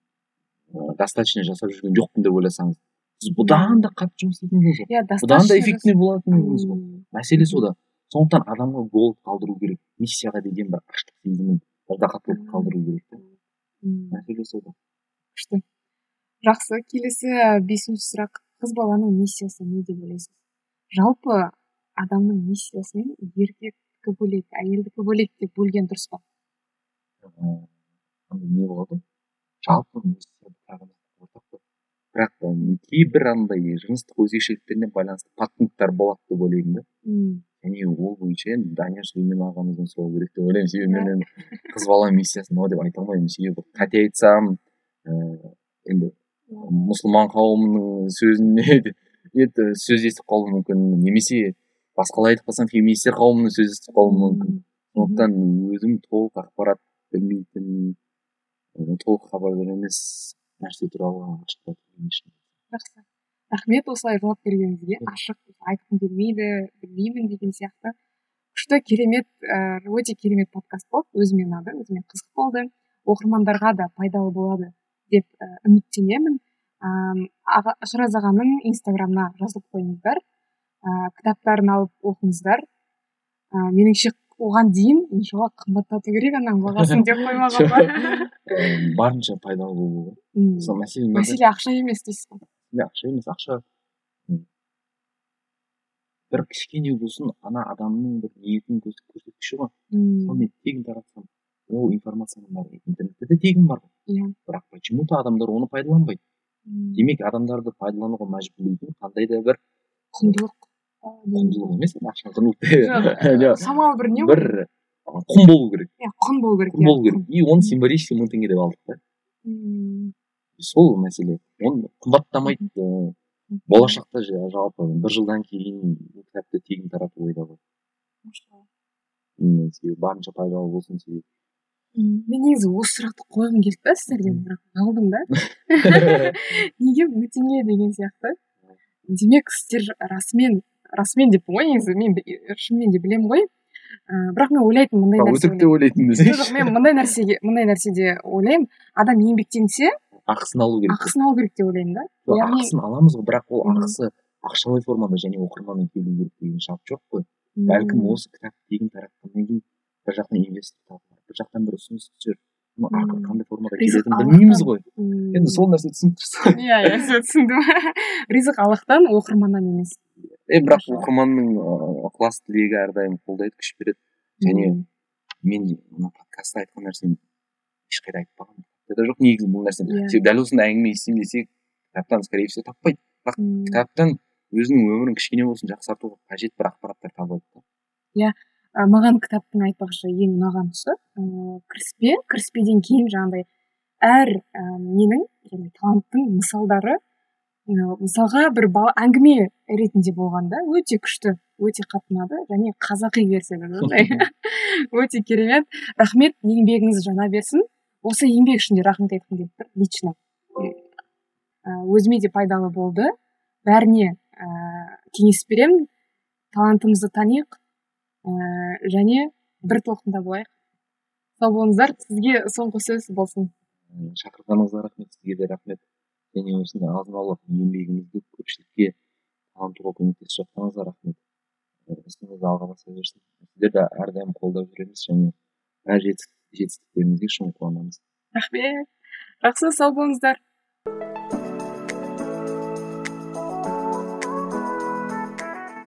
S2: достаточно жасап жүрген жоқпын деп ойласаңыз сіз бұдан да қатты жұмыс істейтін едіңіз ғой иә бұдан да эффектный болатын едіңіз ғой мәселе сода. Сондықтан адамға голод қалдыру керек миссияға деген бір аштық сезімін ыждахаттылық қалдыру керек та мәселе сода.
S1: Күшті. Жақсы. Келесі бесінші сұрақ. Қыз баланың миссиясы не деп ойлайсыз? Жалпы адамның миссиясын еркектікі бөлек әйелдікі бөлек деп бөлген дұрыс па?
S2: Не болады жалпы бірақ кейбір андай жыныстық өзгешеліктеріне байланысты подпункттар болады деп ойлаймын да және ол бойынша енді данияр сүлеймен ағамыздан сұрау керек деп ойлаймын себебі мен енді қыз бала миссиясы мынау деп айта алмаймын себебі қате айтсам ыыы енді мұсылман қауымының сөзіне енді сөз естіп қалуым мүмкін немесе басқалай айтып қалсам феминистер қауымының сөз естіп қалуым мүмкін сондықтан өзім толық ақпарат білмейтін толық хабардар емес нәрсе туралы
S1: жақсы рахмет осылай жауап бергеніңізге ашық айтқым келмейді білмеймін деген сияқты күшті керемет ііі өте керемет подкаст болды өзіме ұнады өзіме қызық болды оқырмандарға да пайдалы болады деп үміттенемін ыыы шыраз ағаның инстаграмына жазылып қойыңыздар ыыы кітаптарын алып оқыңыздар ыыы меніңше оған дейін иншалла қымбаттату керек ананың бағасын деп қоймаған ба?
S2: Барынша пайдалы болу
S1: сол мәселе мәселе ақша емес дейсіз ғой.
S2: Ақша емес ақша. Бір кішкене болсын ана адамның бір ниетін көрсеткіші ғой. Соны мен тегін таратсам ол информацияның бәрі интернетте де тегін бар ғой.
S1: Иә.
S2: Бірақ почему то адамдар оны пайдаланбайды. Демек адамдарды пайдалануға мәжбүрлейтін қандай да бір
S1: құндылық.
S2: Құндылық емес ақша құндылық
S1: шамалы бір не
S2: бір құн болу керек
S1: иә құн болу керек
S2: құн болу керек и оны символический мың теңге деп алдық та сол мәселе оны қымбаттамайды болашақта жалпы бір жылдан кейін кітапты тегін тарату ойда бар себебі барынша пайдалы болсын себебі
S1: мен негізі осы сұрақты қойғым келді да сіздерден бірақ қалдым да неге мың теңге деген сияқты демек сіздер расымен расымен деппін ғой негізі мен шынымен де білемін ғой. Ыыы бірақ мен ойлайтынмын мындай нәрсе
S2: өтірік деп ойлайтын
S1: жоқ мен мындай нәрсеге мындай нәрседе ойлаймын. Адам еңбектенсе
S2: ақысын алу керек
S1: ақысын алу керек деп ойлаймын да.
S2: Яғни ақысын аламыз ғой бірақ ол ақысы ақшалай формада және оқырманмен келу керек деген шарт жоқ қой. Бәлкім осы кітапты тегін таратқаннан кейін бір жақтан инвестор табылар бір жақтан бір ұсыныс түсер. Ақыры қандай формада келетінін білмейміз ғой. Енді сол нәрсе түсініп тұрсыз
S1: иә иә түсіндім. Ризық аллахтан оқырманнан емес.
S2: Е бірақ оқырманның ықылас тілегі әрдайым қолдайды күш береді. Және мен мына подкастта айтқан нәрсені ешқайда айтпағанмын кітапта жоқ негізі бұл нәрсені. Себебі дәл осындай әңгіме естимін десек кітаптан скорее всего таппайды. Бірақ кітаптан өзінің өмірін кішкене болсын жақсартуға қажет бір ақпараттар табады да.
S1: Иә. Маған кітаптың айтпақшы ең ұнаған тұсы ыыы кіріспе. Кіріспеден кейін жаңағыдай әр ненің жаңағы таланттың мысалдары мысалға бір әңгіме ретінде болған да өте күшті өте қатты ұнады және қазақи версияда өте керемет. Рахмет еңбегіңіз жана берсін. Осы еңбек үшін де рахмет айтқым келіп тұр лично. Өзіме де пайдалы болды. Бәріне ыыы кеңес беремін. Талантымызды таниық. Ыыы және бір толқында болайық. Сау болыңыздар. Сізге соңғы сөз болсын.
S2: Шақырғаныңызға рахмет. Сізге де рахмет. Және осындай азын аулақ еңбегіңізді көпшілікке танытуға көмектесіп жатқаныңызға рахмет. Ісіңіз алға баса берсін. Сіздерді әрдайым қолдап жүреміз және әр жетістіктеріңізге шын қуанамыз.
S1: Рахмет. Жақсы сау болыңыздар.